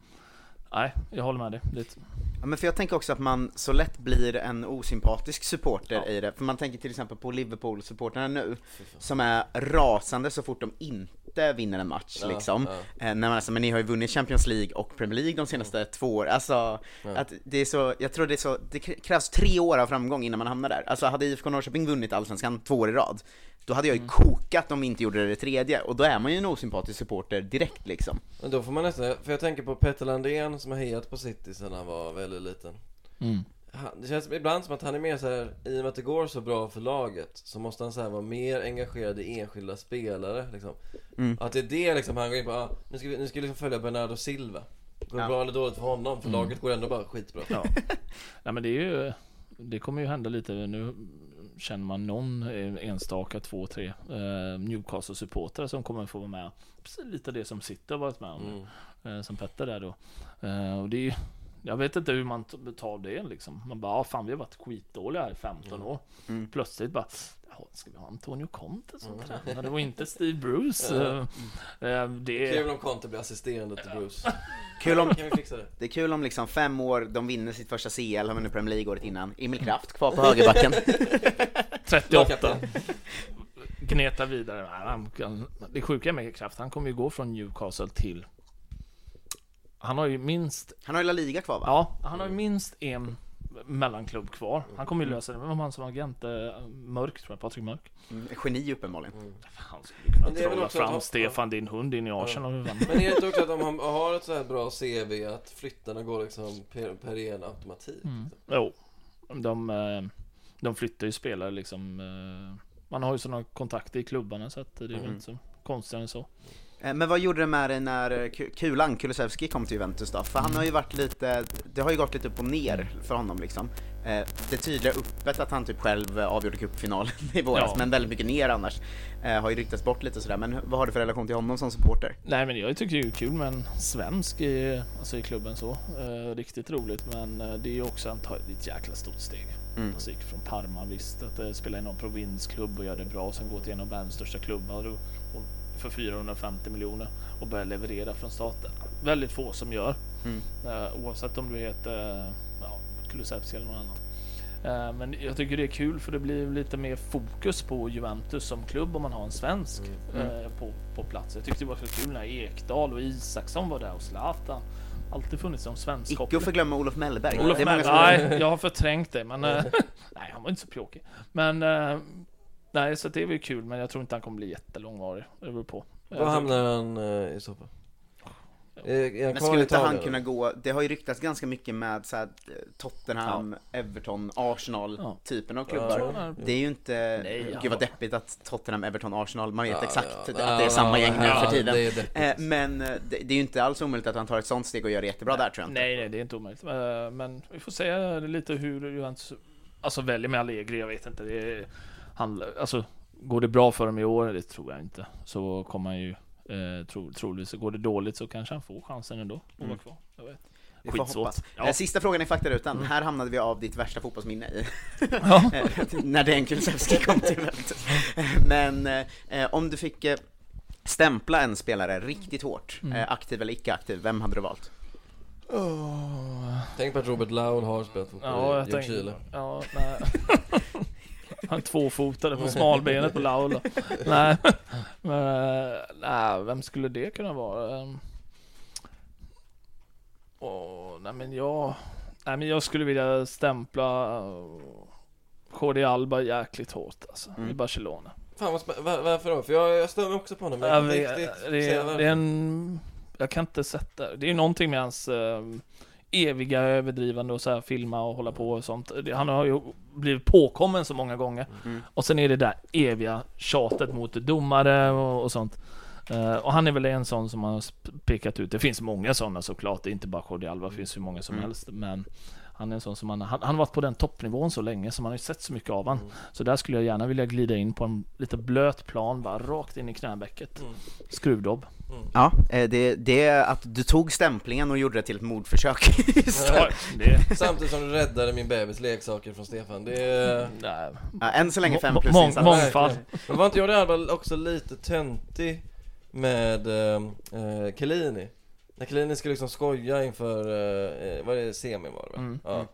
nej, jag håller med dig. Det Ja, men för jag tänker också att man så lätt blir en osympatisk supporter i det, för man tänker till exempel på Liverpool-supporterna nu, som är rasande så fort de inte vinner en match Ja, liksom. Eh, när man alltså, men ni har ju vunnit Champions League och Premier League de senaste två åren, alltså Ja. att det är så, jag tror det är så, det krävs tre år av framgång innan man hamnar där. Alltså hade IFK Norrköping vunnit Allsvenskan två år i rad, då hade jag ju kokat om vi inte gjorde det tredje, och då är man ju en osympatisk supporter direkt liksom. Men då får man nästan, för jag tänker på Petter Landén som har hejat på City sedan han var väldigt liten Mm. han, Det känns ibland som att han är mer så här, i och med att det går så bra för laget Så måste han så här vara mer engagerad i enskilda spelare liksom Mm. Att det är det liksom, han går in på, ah, nu ska vi, nu ska vi liksom följa Bernardo Silva Går det Ja. bra eller dåligt för honom? För Mm. laget går ändå bara skitbra Ja. Nej men det är ju Det kommer ju hända lite nu Känner man någon eh, enstaka två, tre eh, Newcastle-supportrar som kommer få vara med Precis lite det som City har varit med om eh, Som Petter där då eh, Och det är jag vet inte hur man tar det liksom. Man bara, ah, fan vi har varit skitdåliga här i 15 år. Mm. Plötsligt bara, "Ja, ska vi ha Antonio Conte som tränare? Det var inte Steve Bruce. Ja. Eh, det... Kul om Conte blir assisterande till Bruce Kul om, Kan vi fixa det? det är kul om liksom fem år, de vinner sitt första CL, har vunnit Premier League året innan. Emil Kraft kvar på högerbacken. 38 Gneta vidare. Det sjuka med Kraft, han kommer ju gå från Newcastle till Han har ju minst Han har ju La Liga kvar va? Ja, han har ju minst en mellanklubb kvar. Han kommer ju lösa det. Vem var han som agent? Eh, Mörk tror jag, Patrik Mörk. Mm, geni uppenbarligen. Han skulle kunna väl trolla fram ha- Stefan din hund in i Arsenal. Men är det inte också att om han har ett så här bra CV att flyttarna går liksom per, per ren automatik? Mm. Jo, de, eh, de flyttar ju spelare liksom. eh, Man har ju sådana kontakter i klubbarna så att det är väl Mm. inte så konstigt än så. Eh, Men vad gjorde det med dig när eh, Ku- Kulan, Kulusevski kom till Juventus då? För han har ju varit lite, det har ju gått lite upp och ner för honom liksom. Eh, Det tydliga uppet att han typ själv avgjorde cupfinalen i våras, Ja. men väldigt mycket ner annars. Har ju ryktats bort lite sådär, men vad har du för relation till honom som supporter? Nej men jag tycker det är kul med en svensk i, alltså i klubben så. Riktigt roligt men det är ju också han tar ett jäkla stort steg. Mm. Alltså gick från Parma visst att spela i någon provinsklubb och göra det bra och sen gå till en av världens största klubbar och för 450 miljoner och börja leverera från starten. Väldigt få som gör. Mm. Eh, oavsett om du heter ja, Kulusevski eller någon annan. Eh, Men jag tycker det är kul för det blir lite mer fokus på Juventus som klubb om man har en svensk Mm. eh, på, på plats. Jag tyckte det var så kul när Ekdal och Isaksson var där och Zlatan. Alltid funnits som svensk Icke att förglömma Olof Mellberg. Olof Mellberg, nej, jag har förträngt det men nej, han var inte så pjåkig. Men nej, så det är väl kul men jag tror inte han kommer bli jättelångvarig. Det beror på. Var hamnar han eh, i så fall? Är, är han Men skulle inte han kunna gå, det har ju ryktats ganska mycket med så här, eh, Tottenham, Everton, Arsenal Ja. typen av Ja, klubbar. ja. Det är ju inte, Nej, gud ja. vad deppigt att Tottenham, Everton, Arsenal, man vet Ja, exakt ja. att Ja, det är samma ja, gäng nu ja, för tiden. det. Eh, Men eh, det, det är ju inte alls omöjligt att han tar ett sånt steg och gör det jättebra där tror jag inte. Nej, nej, det är inte omöjligt. Eh, Men vi får se lite hur Juventus alltså väljer med Allegri, jag vet inte. Det är, han, alltså, går det bra för dem i år? Det tror jag inte. Så kommer han ju eh, tro, troligtvis, går det dåligt så kanske han får chansen ändå att Mm. vara kvar. Jag vet. Vi får Skitsvårt. hoppas. Ja. Sista frågan i faktarutan, här hamnade vi av ditt värsta fotbollsminne i. Ja. Eh, När den Kulusevski kom till Juventus. Men eh, om du fick eh, stämpla en spelare riktigt hårt, Mm. eh, aktiv eller icke-aktiv, vem hade du valt? Tänk på att Robert Laul har spelat fotboll Ja, jag i. Ljungskile. Ja, nej. Han tvåfotade på smalbenet på Laul. då. Nej, men, eh, nej, vem skulle det kunna vara? Åh, nej men jag... Nej men jag skulle vilja stämpla eh, Jordi Alba jäkligt hårt alltså, Mm. i Barcelona. Fan vad var, varför då? För jag, jag stör mig också på honom, men Ja, jag det, inte riktigt det, det är en... Jag kan inte sätta... Det är någonting med hans eh, eviga överdrivande och så här filma och hålla på och sånt. Han har ju blivit påkommen så många gånger. Mm. Och sen är det där eviga tjatet mot domare och, och sånt. Eh, och han är väl en sån som har sp- pekat ut. Det finns många sådana såklart. Det är inte bara Jordi Alba, det finns hur många som Mm. helst. Men han är en sån som man, han, han har varit på den toppnivån så länge så man har ju sett så mycket av han. Så där skulle jag gärna vilja glida in på en lite blöt plan, bara rakt in i knäbäcket. Skruvdobb. Ja, eh, det, det är att du tog stämplingen och gjorde det till ett mordförsök Ja, det- Samtidigt som du räddade min bebis leksaker från Stefan, det är... Nej. Ja, än så länge fem Må- plus mång- insats. mångfald. Men var inte Jordi Alba också lite töntig med eh, eh, Chiellini? När Chiellini skulle liksom skoja inför, eh, vad är det, semin var det väl? Mm. Ja.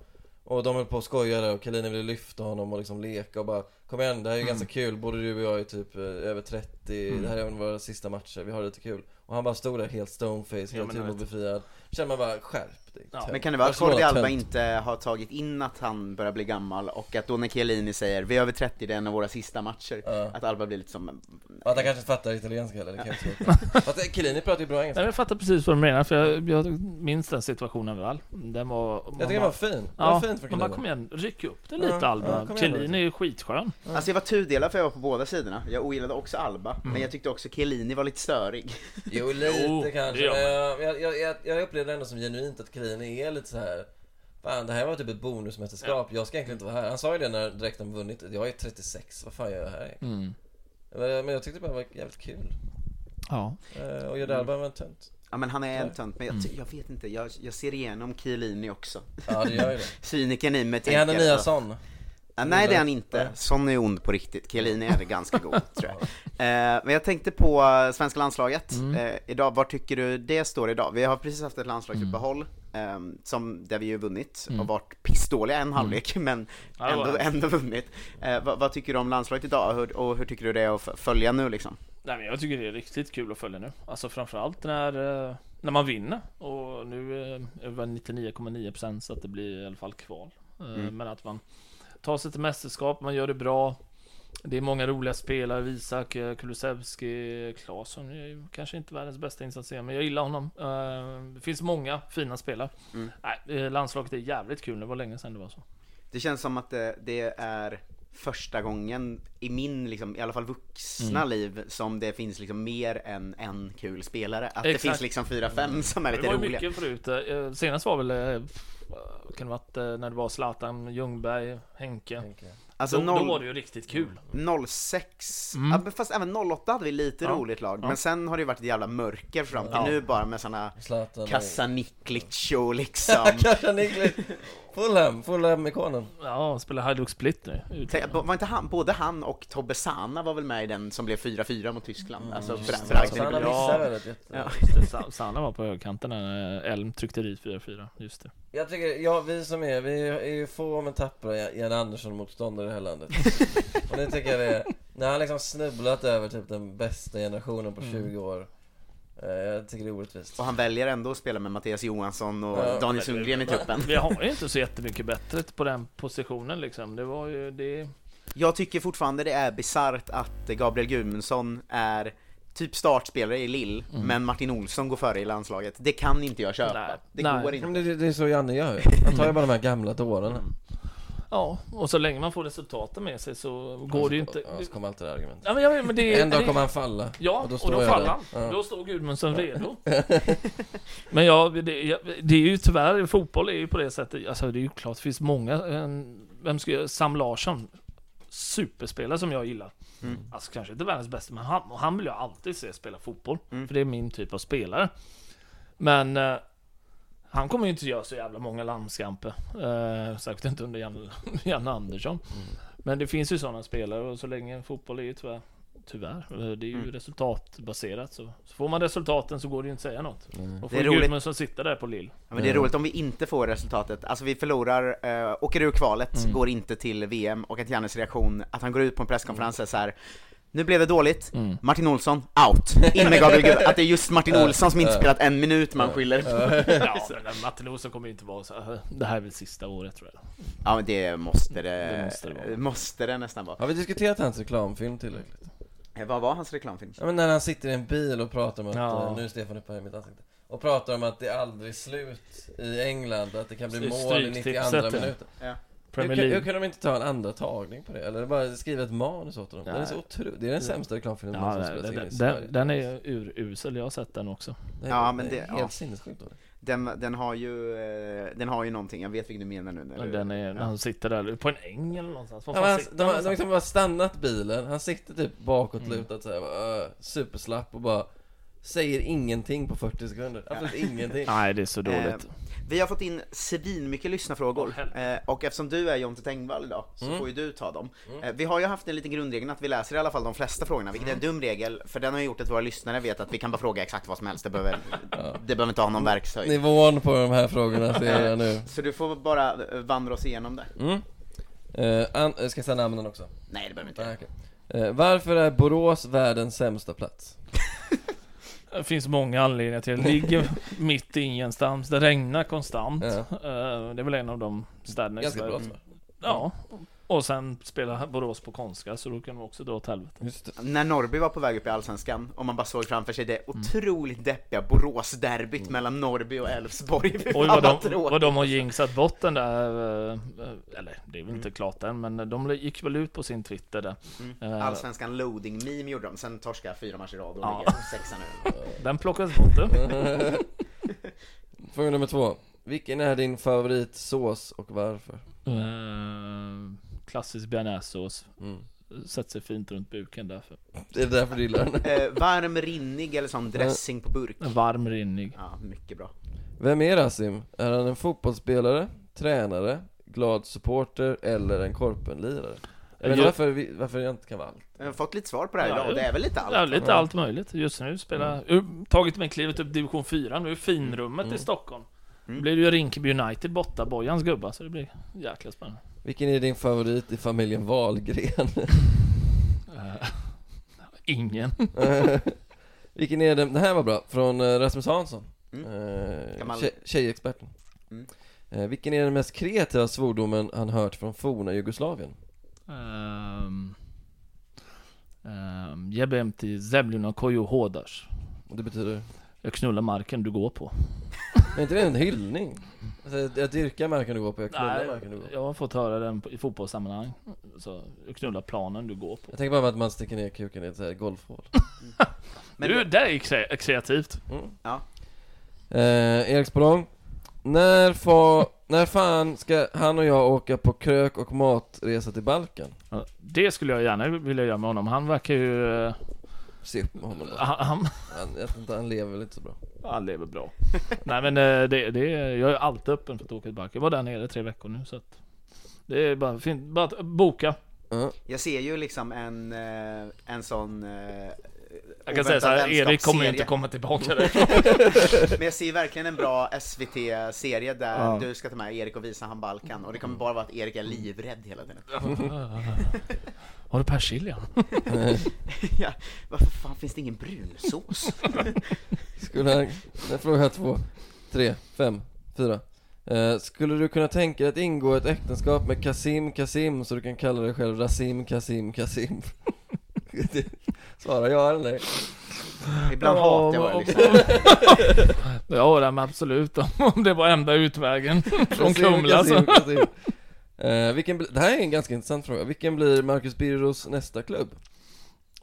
Och de höll på att skoja där och Chiellini ville lyfta honom och liksom leka och bara Kom igen, det här är ju Mm. ganska kul, både du och jag är typ eh, över 30, Mm. det här är en av våra sista matcher, vi har lite kul Och han bara stod där helt stoneface, helt vet. humorbefriad Känner man bara, skärp dig tönt. Men kan det vara att Jordi Alba inte har tagit in att han börjar bli gammal och att då när Chiellini säger vi är över 30, det är en av våra sista matcher, att Alba blir lite som Och att han kanske fattar italienska heller, det kan jag Fast eh, Chiellini pratar ju bra engelska Nej, jag fattar precis vad du menar, för jag, jag minns den situationen väl. Den var... man tycker den var fin. Den Ja, var fin för man bara Chiellini. kom igen, ryck upp det Ja, lite ja, Alba. då. Chiellini är ju skitskön. Alltså jag var tudelad för jag var på båda sidorna, jag ogillade också Alba, men Mm. jag tyckte också Chiellini var lite störig Jo, lite kanske, det men jag, jag, jag, jag upplevde ändå som genuint att Chiellini är lite så här. Fan, det här var typ ett bonusmästerskap, jag ska egentligen inte vara här Han sa ju det när direkt de vunnit, jag är 36, vad fan gör jag här? Mm. Men men jag tyckte bara det var jävligt kul Ja. Eh, Och Jordi Alba var en tönt Ja men han är en Ja. tönt, men jag, Mm. jag vet inte, jag, jag ser igenom Chiellini också Ja, det gör ju det. Cynikern i mig Är han den tänker nya? Ja, nej det är han inte. Son är ond på riktigt, Chiellini är ganska god tror jag eh, Men jag tänkte på eh, svenska landslaget, Mm. eh, idag, var tycker du det står idag? Vi har precis haft ett landslagsuppehåll, eh, som, där vi ju vunnit Mm. och varit pissdåliga en halvlek men det var ändå, ändå vunnit vad, vad tycker du om landslaget idag och hur tycker du det är att följa nu liksom? Nej, men jag tycker det är riktigt kul att följa nu. Alltså framförallt när, när man vinner. Och nu är väl 99,9% så att det blir i alla fall kval. Mm. Men att man tar sig till mästerskap, man gör det bra. Det är många roliga spelare, Isak, eh, Kulusevski, Claesson kanske inte världens bästa insats men jag gillar honom. Eh, Det finns många fina spelare. Mm. Nej, eh, landslaget är jävligt kul, det var länge sedan det var så. Det känns som att det, det är första gången i min, liksom, i alla fall vuxna Mm. liv som det finns liksom mer än en kul spelare. Att det Exakt. finns liksom fyra, fem som är Det lite var ju roliga. mycket förut. Senast var väl, vad kan det varit, eh, när det var Zlatan, Ljungberg, Henke. Alltså då, noll- då var det ju riktigt kul. 06, Mm. ja, men fast även 08 hade vi lite Ja. roligt lag, Ja. men sen har det ju varit ett jävla mörker fram till Ja. nu bara med såna Zlatan och- liksom Fulham, Fulham-ikonen Ja, spelar Hajduk Split nu. Var inte han, både han och Tobbe Sana var väl med i den som blev 4-4 mot Tyskland? Alltså Mm. för, Just för det. Agden i Sana missade ja. Det, Sa- Sanna var på högkanten när Elm tryckte dit 4-4. Just det. Jag tycker, ja vi som är, vi är ju få men tappra Jan Andersson-motståndare i det här landet Och det tycker jag det är, när han liksom snubblat över typ den bästa generationen på Mm. 20 år eh, Jag tycker det är orättvist Och han väljer ändå att spela med Mattias Johansson och Ja. Daniel Sundgren i truppen. Vi har ju inte så jättemycket bättre på den positionen liksom. Det var ju det. Jag tycker fortfarande det är bisarrt att Gabriel Gudmundsson är typ startspelare i Lill, Mm. men Martin Olsson går före i landslaget. Det kan inte jag köpa. Nej. Det Nej. går inte. Men det, det är så Janne gör han tar ju bara de här gamla dårarna Ja, och så länge man får resultaten med sig så går det ju inte... Ja, så kommer alltid det argumentet. Ja, men vet, men det, En dag det- kommer han falla. Ja, och och då då, står jag faller han. Ja. Då står Gudmundsson redo. men ja, det, det är ju tyvärr, fotboll är ju på det sättet, alltså det är ju klart det finns många, en, vem ska jag, Sam Larsson, superspelare som jag gillar. Mm. Alltså kanske inte världens bästa, men han, och han vill jag alltid se spela fotboll. Mm. För det är min typ av spelare. Men eh, han kommer ju inte göra så jävla många landskamper. Eh, säkert inte under Janne, Janne Andersson. Men det finns ju sådana spelare och så länge fotboll är ju tyvärr Tyvärr, Eh, det är ju Mm. resultatbaserat så, så får man resultaten så går det ju inte att säga något. Och Det är får roligt. Gudmundsson sitta där på Lill. Ja, men det är roligt om vi inte får resultatet, alltså vi förlorar, äh, åker ur kvalet, Mm. går inte till VM och att Jannes reaktion, att han går ut på en presskonferens och är så här. Nu blev det dåligt, Mm. Martin Olsson, out! In med Gabriel Gud, att det är just Martin Olsson som inte spelat en minut man skyller på. ja, men Martin Olsson kommer ju inte vara så här, det här är väl sista året tror jag. Ja men det måste det, Det måste det vara. måste det nästan vara. Har vi diskuterat hans reklamfilm tillräckligt? Eh, Vad var hans reklamfilm? Ja men när han sitter i en bil och pratar om att, Ja. eh, nu är Stefan uppe i mitt ansikte Och pratar om att det är aldrig slut i England, att det kan bli är mål i 92 stryktipset, ja. minuten Ja. Hur, Premier kan, hur League. kan de inte ta en andra tagning på det? Eller bara skriva ett manus åt honom? Den är så otrolig, det är den sämsta reklamfilmen Ja, som spelats in den, i den, Sverige den är urusel, jag har sett den också. Det är- Ja men det, är helt ja. sinnessjukt dåligt. Den, den har ju, eh, den har ju någonting, jag vet vilken du menar nu när du- den är, när han sitter där på en äng eller någonstans. Var Ja, han, de, han har- de har någonstans? liksom bara stannat bilen, han sitter typ bakåtlutad Mm. såhär, bara, superslapp och bara Säger ingenting på 40 sekunder, absolut ingenting Nej, det är så dåligt. Vi har fått in svinmycket lyssnarfrågor, eh, och eftersom du är Jonte Tengvall idag, så Mm. får ju du ta dem. Mm. Eh, vi har ju haft en liten grundregel att vi läser i alla fall de flesta frågorna, vilket är en dum regel, för den har gjort att våra lyssnare vet att vi kan bara fråga exakt vad som helst, det behöver, det behöver inte ha någon verkshöjd. Nivån på de här frågorna ser jag nu Så du får bara eh, vandra oss igenom det. Mm. Eh, eh, ska jag säga namnen också? Nej, det behöver inte. Nej, okej. Eh, varför är Borås världens sämsta plats? Det finns många anledningar till det. Det ligger mitt i ingenstans. Det regnar konstant. Ja. Eh, Det är väl en av de städerna Ganska bra. Ja. Och sen spelar Borås på konstgräs, så då kan de också dra åt helvete. När Norrby var på väg upp i Allsvenskan, och man bara såg framför sig det Mm. otroligt deppiga Boråsderbyt mellan Norrby och Elfsborg. Oj vad de, vad de har jinxat bort den där, eh, eller det är väl Mm. inte klart än, men de gick väl ut på sin Twitter där. Eh, Allsvenskan loading meme gjorde de, sen torskade fyra matcher i rad och Ja. ligger sexa nu. Den plockades bort. Fråga nummer två Vilken är din favoritsås och varför? Eh, klassisk bearnaisesås. Mm. Sätter sig fint runt buken därför. Det är därför du gillar den Eh, varm, rinnig eller sån dressing på burk. Varm, rinnig. Ja, mycket bra. Vem är Rasim? Är han en fotbollsspelare, tränare, glad supporter eller en korpenlirare? Jag vet inte Jag- varför, vi, varför jag inte kan vara allt Jag har fått lite svar på det här Ja, idag, och det är väl lite allt? Ja, lite allt möjligt. Just nu spelar, mm. tagit mig klivet upp division 4 nu, finrummet Mm. i Stockholm. Mm. Blir det ju Rinkeby United borta, Bojans gubbar, så det blir jäkla spännande. Vilken är din favorit i familjen Wahlgren? Eh, ingen. Vilken är den, det här var bra, från eh, Rasmus Hansson Mm. eh, tjej, Tjejexperten Mm. Vilken är den mest kreativa svordomen han hört från forna Jugoslavien? Um, um, Jebem till Zemljuna Kojo Hodash. Och det betyder? Jag knullar marken du går på. Är inte det en hyllning? Alltså, jag dyrkar marken du går på, jag knullar Nej, marken du går på jag har fått höra den på- i fotbollssammanhang. Så, jag knullar planen du går på. Jag tänker bara på att man sticker ner kuken i ett så här golfhål Men du, det- är kre- kreativt. mm. Ja. eh, Erik Språng när, fa, när fan ska han och jag åka på krök och matresa till Balkan? Ja, Det skulle jag gärna vilja göra med honom. Han verkar ju... eh, Se upp med honom då. Han, han, han, jag tror inte han lever väl inte så bra han lever bra. Nej men eh, det, det, jag är alltid öppen för att åka till Balkan. Jag var där nere tre veckor nu så att Det är bara fint. Bara att boka. Jag ser ju liksom en, eh, en sån eh, Jag kan säga så här, Erik kommer inte komma tillbaka därifrån. Men jag ser verkligen en bra SVT-serie där Ja. du ska ta med Erik och visa han Balkan, och det kommer bara vara att Erik är livrädd hela tiden. Har du persilja? ja, varför fan finns det ingen brunsås? Skulle han, nej, fråga två, tre, fem, fyra eh, Skulle du kunna tänka dig att ingå ett äktenskap med Kasim Kasim så du kan kalla dig själv Rasim Kasim Kasim? Det- Svara ja eller nej? Ibland Ja, hatar jag bara liksom. Ja, det men absolut. Om det var enda utvägen från Kumla så. Eh, vilken det här är en ganska intressant fråga. Vilken blir Marcus Birros nästa klubb?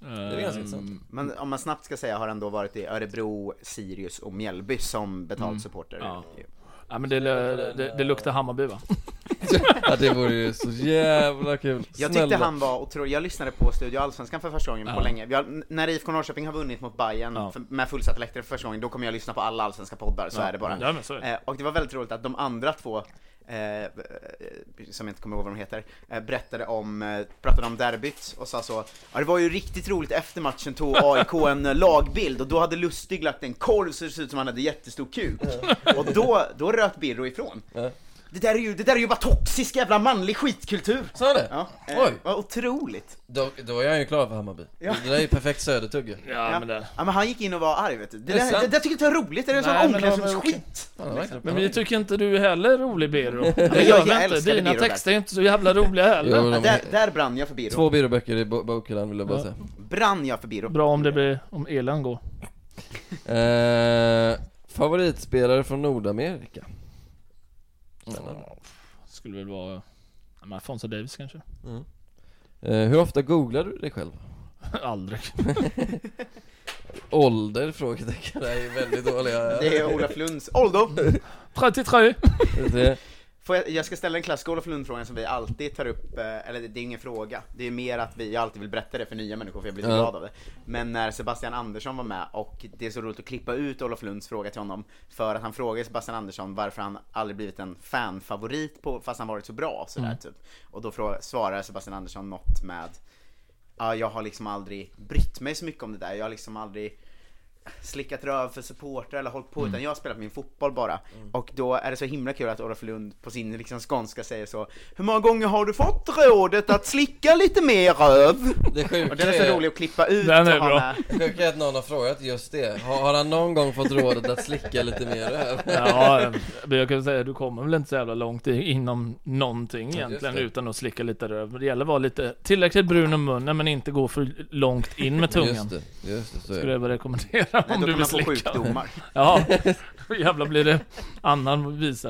Det är ganska Ehm, intressant. Men om man snabbt ska säga har han då varit i Örebro, Sirius och Mjällby som betald Mm. supporter. Ja. Ja men det, det, det luktar Hammarby va? ja det vore ju så jävla kul. Jag Snälla. tyckte han var otrolig, jag lyssnade på Studio Allsvenskan för första gången på Ja. länge. Vi har, när IFK Norrköping har vunnit mot Bayern Ja. för, med fullsatta läktare för första gången, då kommer jag lyssna på alla allsvenska poddar, så Ja. är det bara. Ja, men så är det. Eh, och det var väldigt roligt att de andra två, eh, som jag inte kommer ihåg vad de heter, eh, berättade om, eh, pratade om derbyt och sa så, ja det var ju riktigt roligt efter matchen tog AIK en eh, lagbild och då hade Lustig lagt en korv så det såg ut som han hade jättestor kuk. Och då, då röt Birro ifrån. Det där är ju, det där är ju bara toxisk jävla manlig skitkultur! Sa det? Ja, eh, Oj. vad otroligt! Då, då är han ju klar för Hammarby. Ja. Det där är ju perfekt södertugge. Ja, men det... Ja men han gick in och var arg vet du. Det, Det är där, sant. det där tycker jag inte var roligt, det är en sån Nej, men det var väl omklädningsrumsskit! Men vi tycker inte du är heller rolig Birro. Det jag gör vi inte. älskade Dina Birro där. texter är inte så jävla roliga heller. Jo, Ja, de, där, där brann jag för Biro. två Birro-böcker i bo- bokhyllan vill jag bara Ja. säga. Brann jag för Biro. Bra om det blir, om Elan går. Eh, favoritspelare från Nordamerika? Spännande. Skulle väl vara, ja, Alfonso Davis kanske? Eh, hur ofta googlar du dig själv? Aldrig. Ålder? Frågetecken. Det är väldigt dåliga. Det är Olof Lunds ålder. 33! Det, Får jag, jag ska ställa en klassisk Olof Lund-fråga som vi alltid tar upp, eh, eller det är ingen fråga, det är mer att vi, jag alltid vill berätta det för nya människor för jag blir så Ja. glad av det. Men när Sebastian Andersson var med och det är så roligt att klippa ut Olof Lunds fråga till honom för att han frågar Sebastian Andersson varför han aldrig blivit en fanfavorit på, fast han varit så bra sådär Mm. typ. Och då svarar Sebastian Andersson något med Ja, jag har liksom aldrig brytt mig så mycket om det där, jag har liksom aldrig slickat röv för supportrar eller hållit på Mm. utan jag har spelat min fotboll bara. Och då är det så himla kul att Olof Lund på sin liksom skånska säger så Hur många gånger har du fått rådet att slicka lite mer röv? det sjuka Och den är så rolig att klippa ut Den är bra. Det sjuka är att någon har frågat just det. Har, har han någon gång fått rådet att slicka lite mer röv? Ja, men jag kan säga du kommer väl inte så jävla långt inom någonting egentligen utan att slicka lite röv. Men Det gäller att vara lite tillräckligt brun om munnen men inte gå för långt in med tungan. Just det, just det, så Skulle jag väl rekommendera Nej, om då du vill slicka. sjukdomar. Ja, då jävlar blir det annan visa.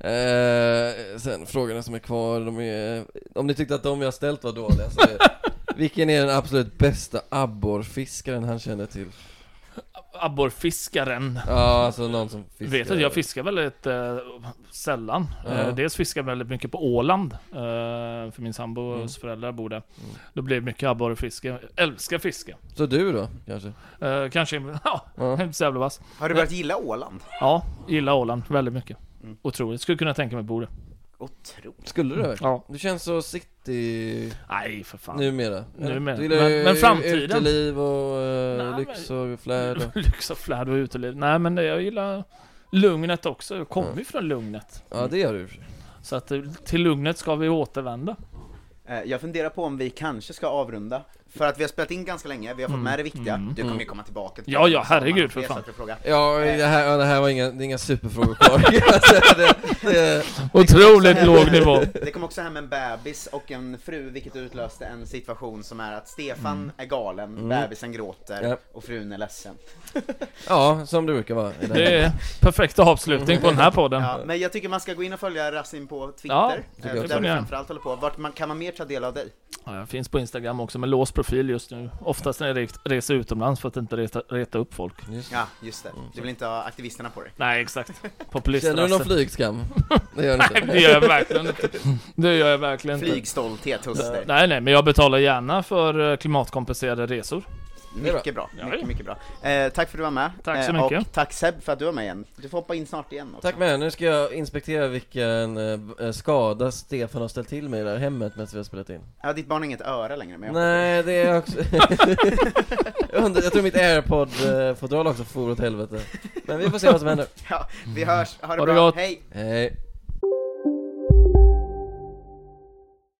Eh, sen frågorna som är kvar, de är, om ni tyckte att de jag ställt var dåliga så är, Vilken är den absolut bästa abborrfiskaren han känner till? Abborrfiskaren. Ja, alltså någon som fiskar Vet att jag fiskar väldigt eh, sällan. Ja. Eh, dels fiskar jag väldigt mycket på Åland. Eh, för min sambos Mm. föräldrar bor där. Då blir det mycket abborrfiske. Jag Älskar fiske. Så du då, kanske? Eh, kanske, ja, Ja. inte så jävla vass. Har du börjat gilla Åland? Ja, gillar Åland väldigt mycket. Mm. Otroligt. Skulle kunna tänka mig bo där. Otroligt. Skulle du det? Ja. Du känns så city Nej, för fan. numera Numera. Du gillar Men- ju men framtiden? Uteliv och eh, Nej, lyx och flärd och... Lyx och flärd och uteliv. Nej, men det, jag gillar lugnet också. Jag kommer ju från lugnet. Ja, det gör du. Så att eh, till lugnet ska vi återvända. Eh, Jag funderar på om vi kanske ska avrunda. För att vi har spelat in ganska länge, vi har fått Mm. med det viktiga. Mm. Du kommer ju Mm. komma tillbaka till Ja, ja, det. herregud, för fan. att vi frågar. Ja, Eh, det här, det här var inga, det är inga superfrågor kvar det, det, Otroligt Det låg nivå. Det kom också hem en bebis och en fru, vilket utlöste en situation som är att Stefan Mm. är galen, Mm. bebisen gråter Ja. och frun är ledsen. Ja, som det brukar vara i det är perfekt avslutning på den här podden. Ja, men jag tycker man ska gå in och följa Rasim på Twitter, Ja, eh, där du framförallt håller på. Vart man, kan man mer ta del av dig? Ja, jag finns på Instagram också med låst profil just nu. Oftast när jag re- reser utomlands för att inte reta, reta upp folk. Ja, just det. Du vill inte ha aktivisterna på dig? Nej, exakt. Populistrasse. Känner du någon flygskam? Det gör du Nej, det gör jag verkligen inte. Det gör jag verkligen inte. Flygstolthet hos dig. Nej, nej, men jag betalar gärna för eh, klimatkompenserade resor. Det bra. Mycket bra, Ja, mycket, mycket bra. Eh, tack för att du var med. Tack så Eh, mycket. Och tack Seb för att du var med igen. Du får hoppa in snart igen också. Tack med, nu ska jag inspektera vilken eh, skada Stefan har ställt till mig i det här hemmet medan vi har spelat in. Ja, ditt barn har inget öra längre, men jag Nej, det är också... jag, undrar, jag tror mitt airpod-fodral också for åt helvete. Men vi får se vad som händer. Ja, vi hörs. Ha det Ha det bra. gott. Hej! Hej.